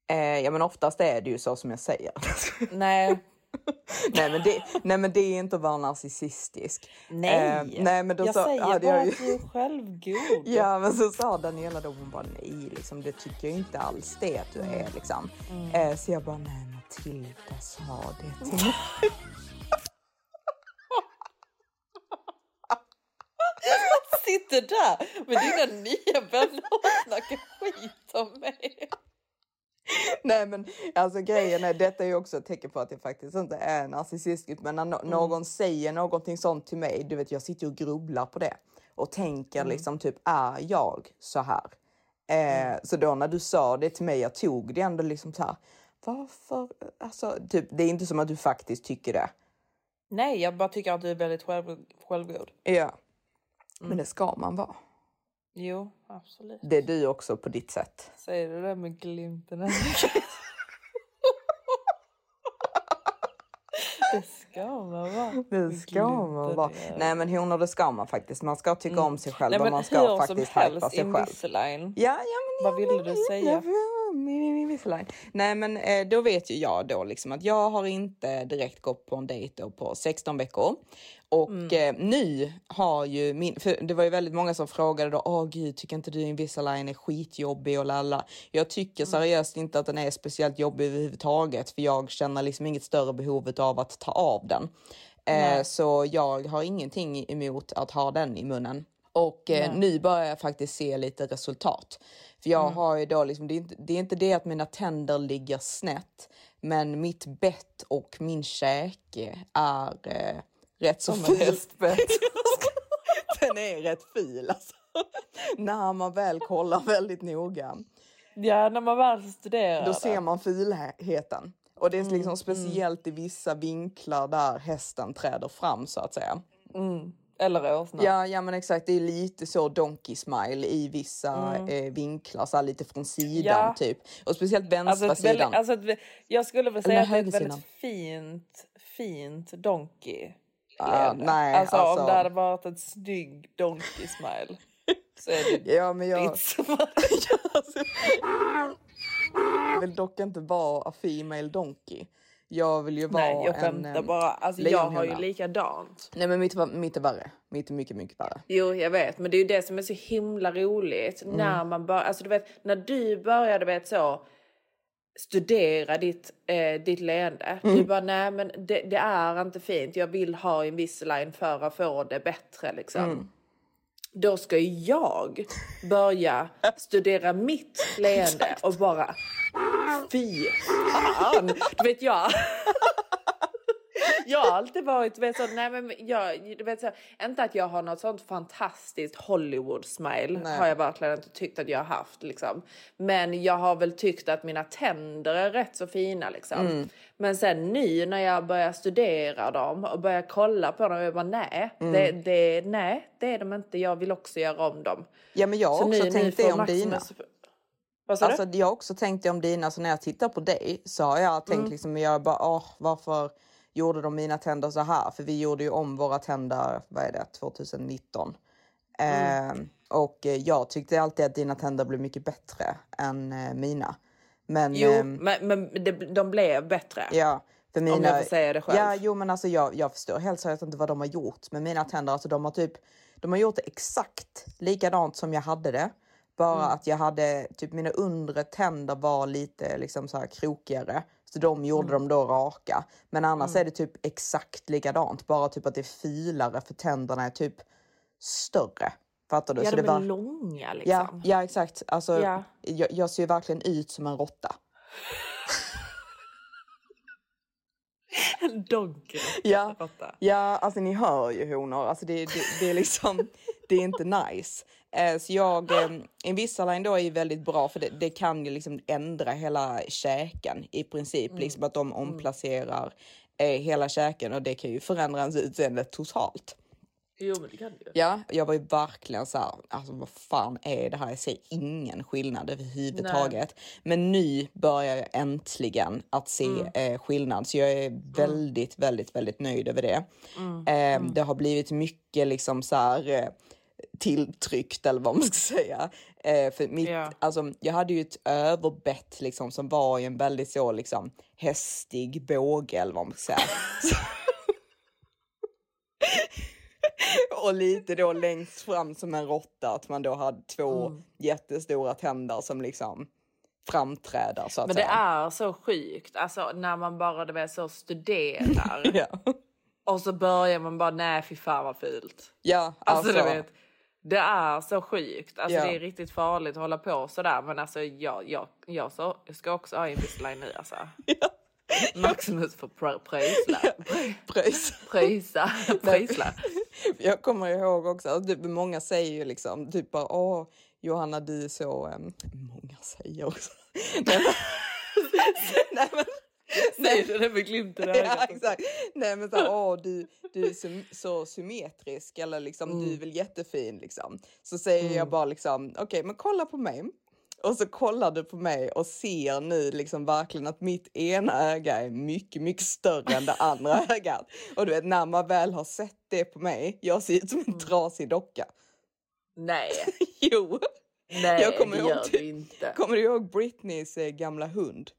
Eh, ja men oftast är det ju så som jag säger. Nej, <laughs> nej, men det, nej men det är inte att vara narcissistisk. nej. Eh, nej men då jag så, säger hade bara att du är självgod. <laughs> Ja men så sa Daniela då, hon bara nej liksom det tycker jag inte alls det att du är liksom. Eh, så jag bara nej Matilda sa det till mig. <laughs> Sitter där med dina nya vänner och snackar skit om mig. <laughs> nej men alltså grejen är detta är ju också ett tecken på att jag faktiskt inte är narcissistisk men när no- någon säger någonting sånt till mig, du vet jag sitter och grubblar på det och tänker liksom typ är jag så här? Eh, Så då när du sa det till mig, jag tog det ändå liksom så här. Varför? Alltså, typ, det är inte som att du faktiskt tycker det. Nej, jag bara tycker att du är väldigt själv, självgod. Ja. Men det ska man vara. Jo, absolut. Det är du också på ditt sätt. Säger du det med glimten i? Det ska man vara. Det ska man vara. Nej men honor det ska man faktiskt. Man ska tycka om sig själv Nej, och man ska hur som faktiskt hypa helst, sig själv. Ja, ja, men, Vad ville du säga? Invisalign. Nej men eh, då vet ju jag då liksom att jag har inte direkt gått på en dejt på 16 veckor. Och Mm. eh, nu har ju min, för det var ju väldigt många som frågade då, åh gud tycker inte du Invisalign är skitjobbig och lalla. Jag tycker Mm. seriöst inte att den är speciellt jobbig överhuvudtaget för jag känner liksom inget större behov av att ta av den. Eh, så jag har ingenting emot att ha den i munnen. Och eh, nu börjar jag faktiskt se lite resultat. För jag har ju då liksom, det är, inte, det är inte det att mina tänder ligger snett, men mitt bett och min käke är eh, rätt så Som ful. ett hästbett. Den är rätt ful alltså. När man väl kollar väldigt noga. Ja, när man väl studerar Då det. ser man fulheten. Och det är liksom speciellt i vissa vinklar där hästen träder fram så att säga. Eller åsna. Ja, ja men exakt. Det är lite så donkey smile i vissa eh, vinklar, så lite från sidan Ja. typ. Och speciellt vänstra Alltså, sidan. alltså ett, jag skulle väl säga att det är ett väldigt fint, fint donkey. Leende. nej, alltså, alltså- om det hade varit ett snygg donkey smile. Så är det <laughs> Ja, men jag, ditt som <laughs> Alltså, jag vill dock inte vara a female donkey. Jag vill ju vara Nej, jag en... skämtar bara. Alltså, jag har ju likadant. Nej, men mitt, mitt är värre. Mitt är mycket, mycket värre. Jo, jag vet, men det är ju det som är så himla roligt Mm. när man bör, alltså du vet, när du började vet så studera ditt, eh, ditt leende. Mm. Du bara, nej men det, det är inte fint. Jag vill ha Invisalign för att få det bättre liksom. Mm. Då ska jag börja studera mitt leende och bara fy fan. Du vet jag. Jag har alltid varit, vet, så, nej men jag, vet, så, inte att jag har något sånt fantastiskt Hollywood smile Nej. har jag verkligen inte tyckt att jag har haft liksom. Men jag har väl tyckt att mina tänder är rätt så fina liksom. Mm. Men sen nu när jag börjar studera dem och börjar kolla på dem, jag bara nej, det, det, nej det är de inte. Jag vill också göra om dem. Ja, men jag har Så också nu- tänkt det om dina. Alltså, jag har också tänkt det om dina, så när jag tittar på dig så har jag tänkt Mm. liksom, jag bara, åh, varför gjorde de mina tänder så här? För vi gjorde ju om våra tänder, vad är det, 2019. Mm. Eh, och eh, jag tyckte alltid att dina tänder blev mycket bättre än eh, mina. Men, Jo, ehm, men, men det, de blev bättre. Ja, för mina... jag får säga det själv. Ja, jo men alltså jag, jag förstår helt seriöst inte vad de har gjort med mina tänder. Alltså de har typ, de har gjort det exakt likadant som jag hade det. Bara Mm. att jag hade, typ mina undre tänder var lite liksom så här krokigare. Så de gjorde dem då raka. Men annars är det typ exakt likadant. Bara typ att det är filare för tänderna är typ större. Fattar du? Ja, så de det är var... långa Ja, liksom. ja exakt. Alltså, Ja. jag, jag ser ju verkligen ut som en råtta. En donkey. Ja. Ja, alltså ni hör ju honor. Alltså det, det, det är liksom, det är inte nice. Eh, så jag, eh, Invisalign då är väldigt bra för det, det kan ju liksom ändra hela käken i princip. Liksom att de omplacerar eh, hela käken och det kan ju förändra ens utseende totalt. Jo men det kan ju. Ja, jag var ju verkligen så här, alltså vad fan är det här? Jag ser ingen skillnad överhuvudtaget. Men nu börjar jag äntligen att se eh, skillnad, så jag är väldigt, väldigt, väldigt nöjd över det. Eh, Det har blivit mycket liksom så här eh, tilltryckt eller vad man ska säga. Eh, för mitt, Ja. alltså, jag hade ju ett överbett liksom som var i en väldigt så liksom hästig båge eller vad man ska säga. <laughs> Och lite då längst fram som en råtta, att man då hade två Mm. jättestora tänder som liksom framträder så att Men det säga. är så sjukt, alltså när man bara du vet, så studerar <laughs> Ja, och så börjar man bara nej fy fan vad fult. ja Alltså, alltså, du vet, det är så sjukt, alltså Ja. det är riktigt farligt att hålla på sådär men alltså jag, jag, jag, så, jag ska också ha Invisalign nu alltså. <laughs> Maximus får pr- pröjsla. Pröjsa. <laughs> Pröjsla. Jag kommer ihåg också att typ, många säger ju liksom typ bara åh Johanna du är så, um, många säger också. <laughs> Nej, men, Säger du det med glimten i ja, ögat? exakt. Nej men så, här, åh du, du är så, så symmetrisk eller liksom du är Mm. väl jättefin liksom. Så säger jag bara liksom okej men kolla på mig. Och så kollar du på mig och ser nu liksom verkligen att mitt ena öga är mycket, mycket större än det andra <laughs> ögat. Och du vet när man väl har sett det på mig, jag ser ut som Mm. en trasig docka. Nej, <laughs> Jo! nej Jag kommer det ihåg gör typ- du inte. Kommer du ihåg Britneys eh, gamla hund?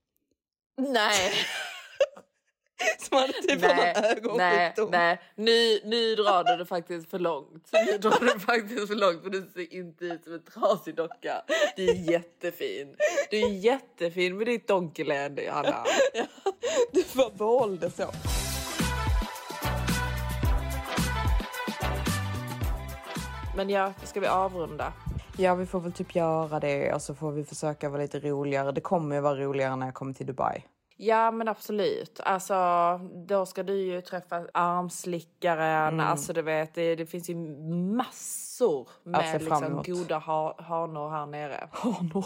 Nej. <laughs> Som hade typ nej, någon nej, ögonsjukdom. nej. Nu, nu drar du det faktiskt för långt. Nu drar du det faktiskt för långt för du ser inte ut som en trasig docka. Du är jättefin. Du är jättefin med ditt donkeyland Johanna. Ja, du får behåll det så. Men ja, ska vi avrunda? Ja, vi får väl typ göra det och så får vi försöka vara lite roligare. Det kommer ju vara roligare när jag kommer till Dubai. Ja men absolut. Alltså då ska du ju träffa armslickaren. Alltså du vet det, det finns ju massor med liksom, goda ha, hanor här nere. Hanor.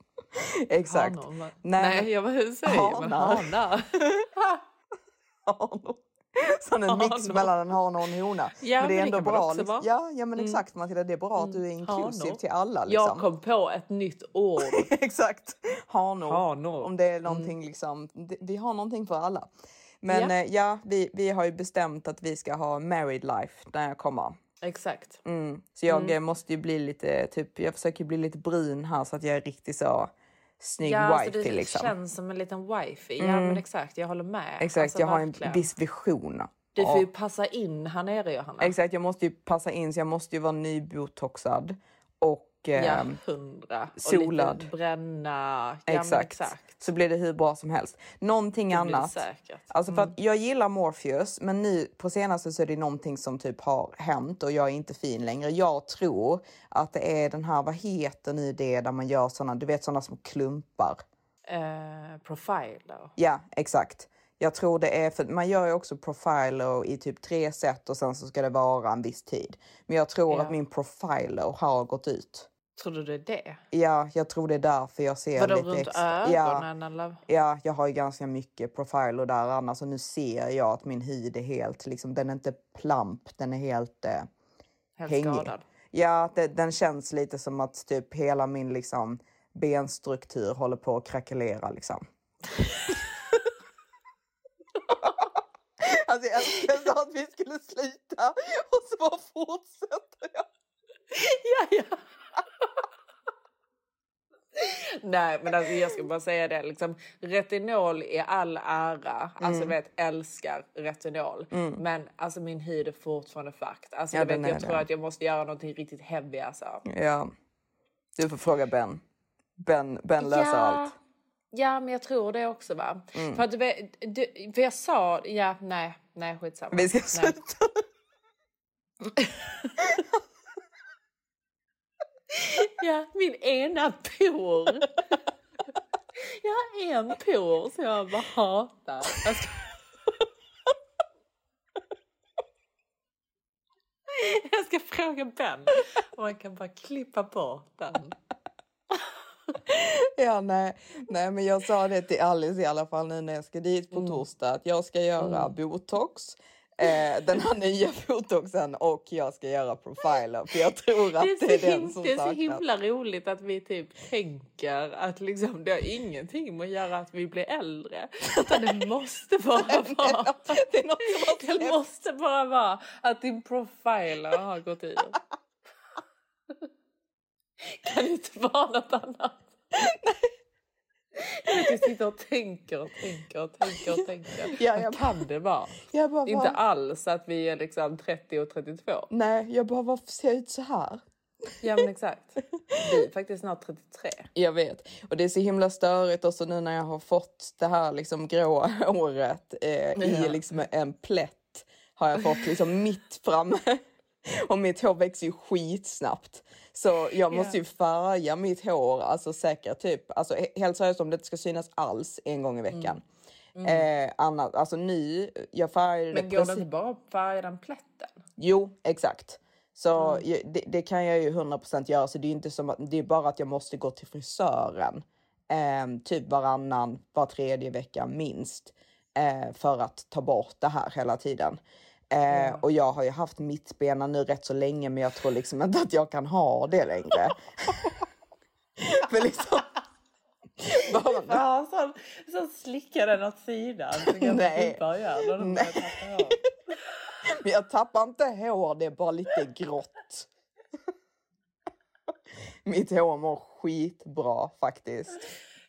<laughs> Exakt. Hanor, men- Nej, Nej, jag vad hur säger man? Hanar. Hanar. <laughs> <laughs> hanor. <laughs> Som en mix mellan en hane och en hona. Ja, men det är men det ändå man bra. Liksom. Ja, ja, men exakt Matilda. Det är bra att du är inklusiv Hanor. till alla. Liksom. Jag kom på ett nytt ord. <laughs> exakt. Hanor. Hanor. Om det är någonting liksom. det- Vi har någonting för alla. Men Ja. ja, ja vi, vi har ju bestämt att vi ska ha married life när jag kommer. Exakt. Mm. Så jag eh, måste ju bli lite, typ, jag försöker bli lite brun här så att jag är riktigt så snygg Ja, wifey det liksom. känns som en liten wifey. Ja men exakt, jag håller med. Exakt, Alltså, jag har en verkligen. viss vision. Du får ju passa in här nere Johanna. Exakt, jag måste ju passa in så jag måste ju vara nybotoxad och Ja, ehm, hundra. Och solad. lite bränna. Ja, exakt. Exakt. Så blir det hur bra som helst. Någonting Det annat. säkert. Alltså för att jag gillar Morpheus, men nu på senaste så är det någonting som typ har hänt och jag är inte fin längre. Jag tror att det är den här, vad heter nu det där man gör såna, du vet såna små klumpar. Eh, profiler. Ja, exakt. Jag tror det är för man gör ju också profiler i typ tre set och sen så ska det vara en viss tid. Men jag tror Ja. att min profiler har gått ut. Tror du det är det? Ja, jag tror det är därför jag ser Vadå lite runt extra. Ja, ögonen eller? ja, jag har ju ganska mycket profiler där annars och nu ser jag att min hud är helt liksom, den är inte plamp, den är helt eh, Helt hängig. skadad. Ja, det, den känns lite som att typ hela min liksom benstruktur håller på att krackelera liksom. alltså jag så att vi skulle sluta och så bara fortsätter jag. <laughs> ja, ja. Nej men alltså jag ska bara säga det liksom retinol är all ära. Alltså Mm. vet älskar retinol. Men alltså min hud är fortfarande fucked. Alltså Ja, vet, jag det. tror att jag måste göra någonting riktigt heavy alltså. Ja, du får fråga Ben. Ben, ben löser allt. Ja, men jag tror det också va. För, att du, för jag sa, ja, nej, nej skitsamma. Vi ska nej. sluta. <laughs> <laughs> Ja, min ena por. <laughs> Jag har en por som jag bara hatar. Jag ska... <laughs> Jag ska fråga Ben om man kan bara klippa bort den. Ja, nej, nej, men jag sa det till Alice i alla fall nu när jag ska dit på torsdag att jag ska göra botox. Eh, den här nya <laughs> botoxen och jag ska göra profiler för jag tror att det är, så, den him- som det är så saknas. himla roligt att vi typ tänker att liksom, det har ingenting med att göra att vi blir äldre. Utan det måste <laughs> bara vara, Det är något som har <laughs> det släppt. måste bara vara att din profiler har gått ur. Kan det inte vara något annat? Jag sitter och tänker och tänker och tänker och tänker. Ja, jag- kan det vara? Jag bara, Inte alls att vi är liksom 30 och 32. Nej, jag bara varför ser jag ut så här? Ja men exakt. Vi är faktiskt snart 33. Jag vet. Och det är så himla störigt också nu när jag har fått det här liksom gråa <laughs> håret eh, i Ja. liksom en plätt. Har jag fått liksom mitt framme. Och mitt hår växer ju skitsnabbt. Så jag måste ju färga mitt hår, alltså säkert typ, alltså he- helt seriöst om det inte ska synas alls en gång i veckan. Eh, annat, alltså nu, jag färgade Men går det inte bara att färga den plätten? Jo, exakt. Så ju- det, det kan jag ju 100% göra. Så det är inte som att, det är bara att jag måste gå till frisören. ehm, typ varannan, var tredje vecka minst. eh, för att ta bort det här hela tiden. Eh, Och jag har ju haft mittbena nu rätt så länge men jag tror liksom inte att jag kan ha det längre. <laughs> För liksom... <laughs> bara, Ja, så, så slickar den åt sidan. Så Nej. Nej. <laughs> Men jag tappar inte hår, det är bara lite grått. Mitt hår mår skitbra faktiskt.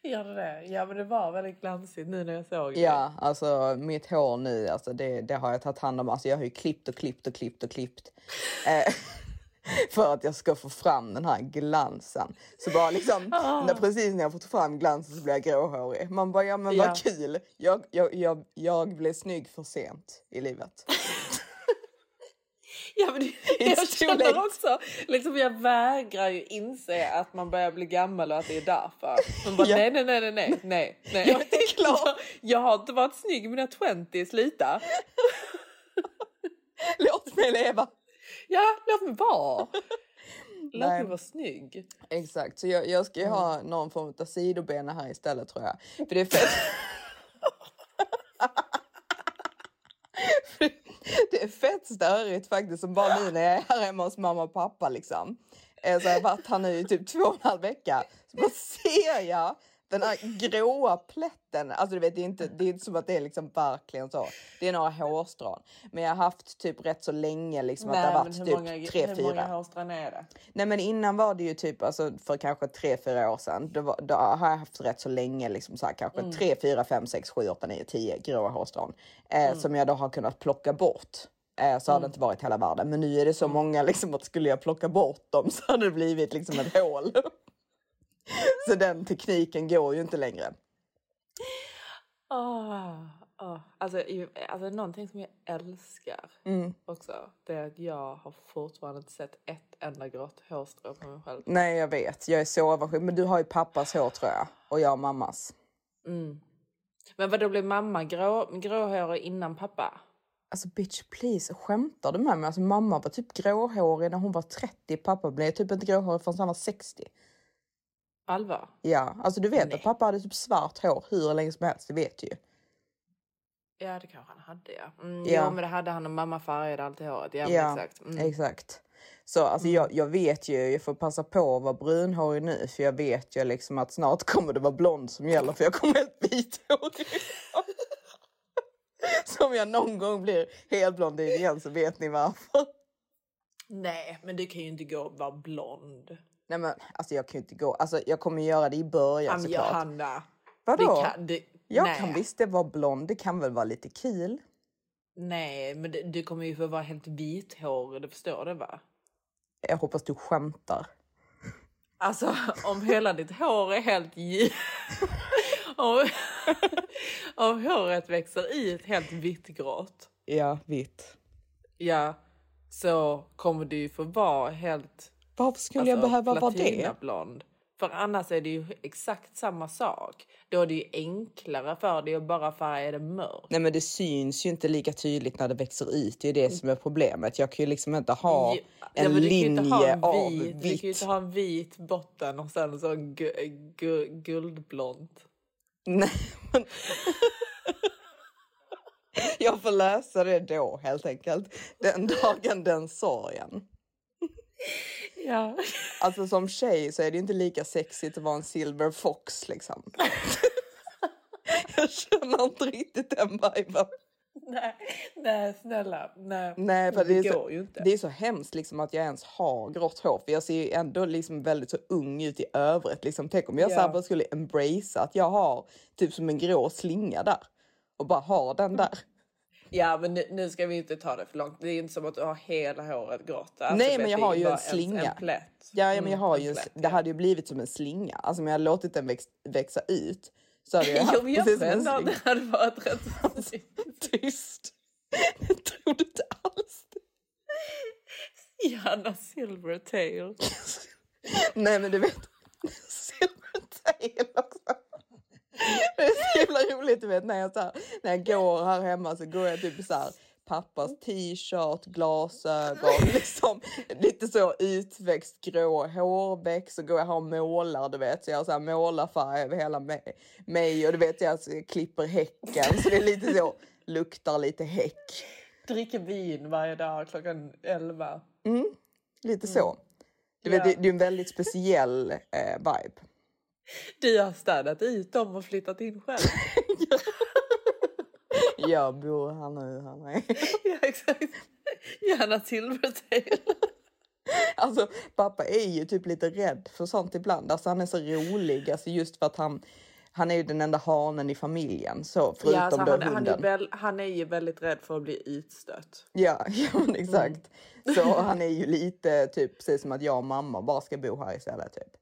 <laughs> Gör det det? Ja men det var väldigt glansigt nu när jag såg det. Ja, alltså mitt hår nu, alltså det, det har jag tagit hand om. Alltså jag har ju klippt och klippt och klippt och klippt. Eh, <laughs> för att jag ska få fram den här glansen. Så bara liksom, <laughs> när, precis när jag fått fram glansen så blir jag gråhårig. Man bara, ja men Ja. vad kul. Jag, jag, jag, jag blev snygg för sent i livet. Ja, men det, <laughs> jag känner också, liksom jag vägrar ju inse att man börjar bli gammal och att det är därför. Man bara Ja. nej, nej, nej, nej, nej, nej. <laughs> Jag är inte <laughs> klar. Jag, har inte varit snygg i mina 20 sluta. Låt mig leva. Ja, låt mig vara. Låt mig vara snygg. Exakt, så jag, jag ska ju ha någon form av sidobena här istället tror jag. För det är fett. Det är fett störigt faktiskt som bara nu när jag är här hemma hos mamma och pappa liksom. Eh, så jag har varit här nu i typ två och en halv vecka. Så bara ser jag den här gråa plätten. Alltså du vet, det är inte, det är inte som att det är liksom verkligen så. Det är några hårstrån. Men jag har haft typ rätt så länge liksom att det har varit typ många, tre, hur fyra. många hårstrån är det? Nej men innan var det ju typ alltså för kanske tre, fyra år sedan. Då, var, då har jag haft rätt så länge liksom så här kanske tre, fyra, fem, sex, sju, åtta, nio, tio gråa hårstrån. Eh, Som jag då har kunnat plocka bort. Eh, så har det inte varit hela världen. Men nu är det så många liksom att skulle jag plocka bort dem <laughs> så hade det blivit liksom ett hål. <laughs> så den tekniken går ju inte längre. Oh, oh. Alltså, alltså någonting som jag älskar Mm. också. Det är att jag har fortfarande inte sett ett enda grått hårstrå på mig själv. Nej jag vet, jag är så avundsjuk. Men du har ju pappas hår tror jag. Och jag har mammas. Mm. Men vad då blev mamma grå, gråhårig innan pappa? Alltså bitch please, skämtar du med mig? Alltså mamma var typ gråhårig när hon var 30, pappa blev typ inte gråhårig förrän han var 60. Allvar? Ja, alltså du vet Nej. att pappa hade typ svart hår hur länge som helst, det vet du ju. Ja det kanske han hade ja. Mm, Ja. ja. men det hade han och mamma färgade alltid håret. Ja, Ja, exakt. Mm. Exakt. Så alltså jag, jag vet ju, jag får passa på att vara brunhårig nu för jag vet ju liksom att snart kommer det vara blond som gäller för jag kommer helt vithårig. <laughs> Så om jag någon gång blir helt blondin igen så vet ni varför. Nej men du kan ju inte gå och vara blond. Nej men alltså jag kan ju inte gå, alltså jag kommer göra det i början men såklart. Johanna. Vadå? Det kan, det, Jag nej. kan visst det vara blond, det kan väl vara lite kul. Nej men det, du kommer ju få vara helt vithårig, du förstår det va? Jag hoppas du skämtar. Alltså om hela ditt hår är helt ljust. <laughs> Om, om håret växer ut helt vittgrått, Ja, vitt. ja, så kommer det ju få vara helt Varför skulle jag behöva vara det? platinablond. För annars är det ju exakt samma sak. Då är det ju enklare för dig att bara färga det mörkt. Nej men det syns ju inte lika tydligt när det växer ut. Det är det som är problemet. Jag kan ju liksom inte ha Ja, en ju inte ha linje en av vit, Du kan ju vitt. inte ha en vit botten och sen så gu, gu, guldblont. Nej, men... <laughs> jag får läsa det då helt enkelt. Den dagen, den sorgen. Ja. Alltså som tjej så är det inte lika sexigt att vara en silver fox liksom. <laughs> jag känner inte riktigt den viben. Nej, nej snälla. Nej, Nej, för det, är går så, ju inte. det är så hemskt liksom att jag ens har grått hår. För jag ser ju ändå liksom väldigt så ung ut i övrigt. Liksom, tänk om jag Ja. så här bara skulle embracea att jag har typ som en grå slinga där. Och bara har den där. Ja, men nu, nu ska vi inte ta det för långt. Det är inte som att du har hela håret grått. Alltså, Nej, men jag har ju en slinga. En plätt. Ja, ja men jag Mm, har en ju, en plätt, ja. det hade ju blivit som en slinga. Alltså om jag hade låtit den väx, växa ut så hade jag <laughs> Jo, haft men jag precis som en det hade varit rätt <laughs> Tyst. Jag trodde inte alls det. Janna Silvertail. <laughs> Nej men du vet, Silvertail också. Det är så himla roligt du vet när jag, så här, när jag går här hemma så går jag typ så här pappas t-shirt, glasögon, <laughs> liksom lite så utväxt grå hårväxt så går jag här och målar du vet. Så jag har så här målarfärg över hela mig, mig och du vet jag så klipper häcken så det är lite så, luktar lite häck. Dricker vin varje dag klockan 11. Lite så. Du vet, Mm. Ja. det, det är en väldigt speciell eh, vibe. <laughs> Du har städat ut dem och flyttat in själv. <laughs> Jag bor här nu. Här nu. <laughs> ja, exakt. Janna Silvertail. Alltså pappa är ju typ lite rädd för sånt ibland. Alltså han är så rolig. Alltså just för att han, han är ju den enda hanen i familjen. Så förutom Ja, alltså, då han, han, är hunden. väl, han är ju väldigt rädd för att bli utstött. Ja, ja men exakt. Mm. Så han är ju lite typ precis som att jag och mamma bara ska bo här istället. Typ.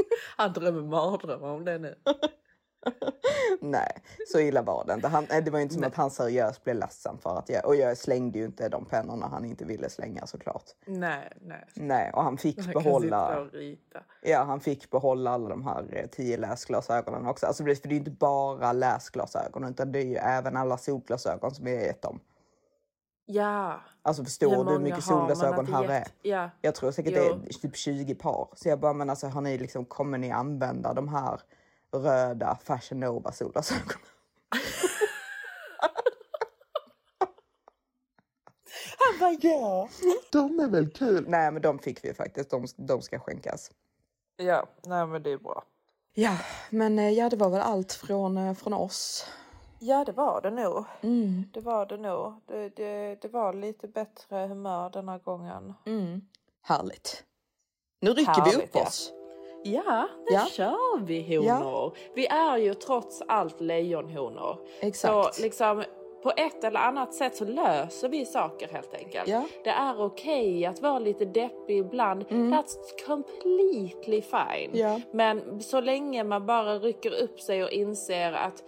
<laughs> Han drömmer mardrömmar om det nu. <laughs> Nej, så illa var det inte. Han, nej, det var ju inte som att han seriöst blev ledsen för att jag... Och jag slängde ju inte de pennorna han inte ville slänga såklart. Nej, nej. Nej, och han fick Han behålla... Ja, han fick behålla alla de här eh, tio läsglasögonen också. Alltså, för det är ju inte bara läsglasögon utan det är ju även alla solglasögon som jag gett dem. Ja. Alltså förstår du hur mycket solglasögon här är? Ja. Jag tror säkert Jo. det är typ 20 par. Så jag bara, men alltså har ni liksom, kommer ni använda de här röda Fashion Nova solglasögonen? <laughs> Han bara ja. De är väl kul? Nej, men de fick vi faktiskt. De, de ska skänkas. Ja, nej men det är bra. Ja, men eh, ja, det var väl allt från, eh, från oss. Ja, det var det nog. Mm. Det var det nog. Det, det, det var lite bättre humör den här gången. Mm. Härligt. Nu rycker vi Härligt, upp ja. oss. Ja, nu Ja. kör vi honor. Vi är ju trots allt lejonhonor. Exakt. Så liksom på ett eller annat sätt så löser vi saker helt enkelt. Ja. Det är okej att vara lite deppig ibland. That's completely fine. Ja. Men så länge man bara rycker upp sig och inser att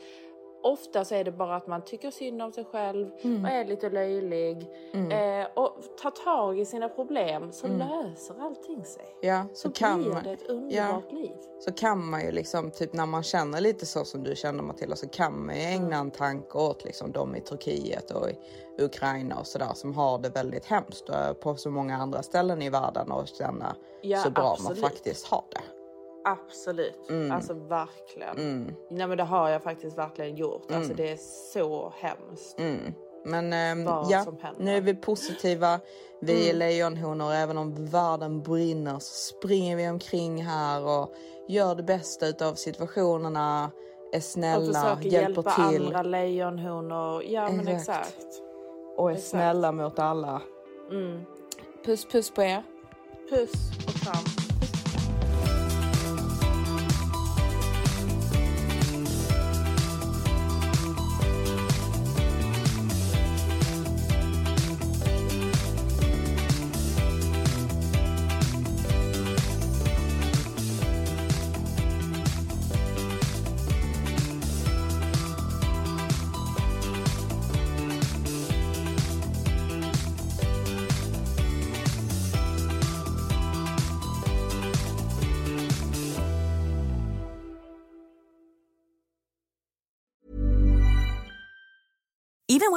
Ofta så är det bara att man tycker synd om sig själv Mm. och är lite löjlig. Eh, och tar tag i sina problem så löser allting sig. Mm. Ja, så, Så kan blir man, det ett underbart liv. så kan man ju liksom, typ när man känner lite så som du känner Matilda, så kan man ju ägna en tanke åt liksom de i Turkiet och i Ukraina och sådär som har det väldigt hemskt på så många andra ställen i världen och känna Ja, så bra absolut. man faktiskt har det. Absolut, alltså verkligen. Mm. Nej men det har jag faktiskt verkligen gjort. Alltså det är så hemskt. Mm. Men Vad ja, nu är vi positiva. Vi Mm. är lejonhonor. Även om världen brinner så springer vi omkring här och gör det bästa utav situationerna. Är Och snälla, försöker hjälper hjälpa till andra lejonhonor. Ja men Exakt. exakt. och är exakt. snälla mot alla. Mm. Puss puss på er. Puss och kram.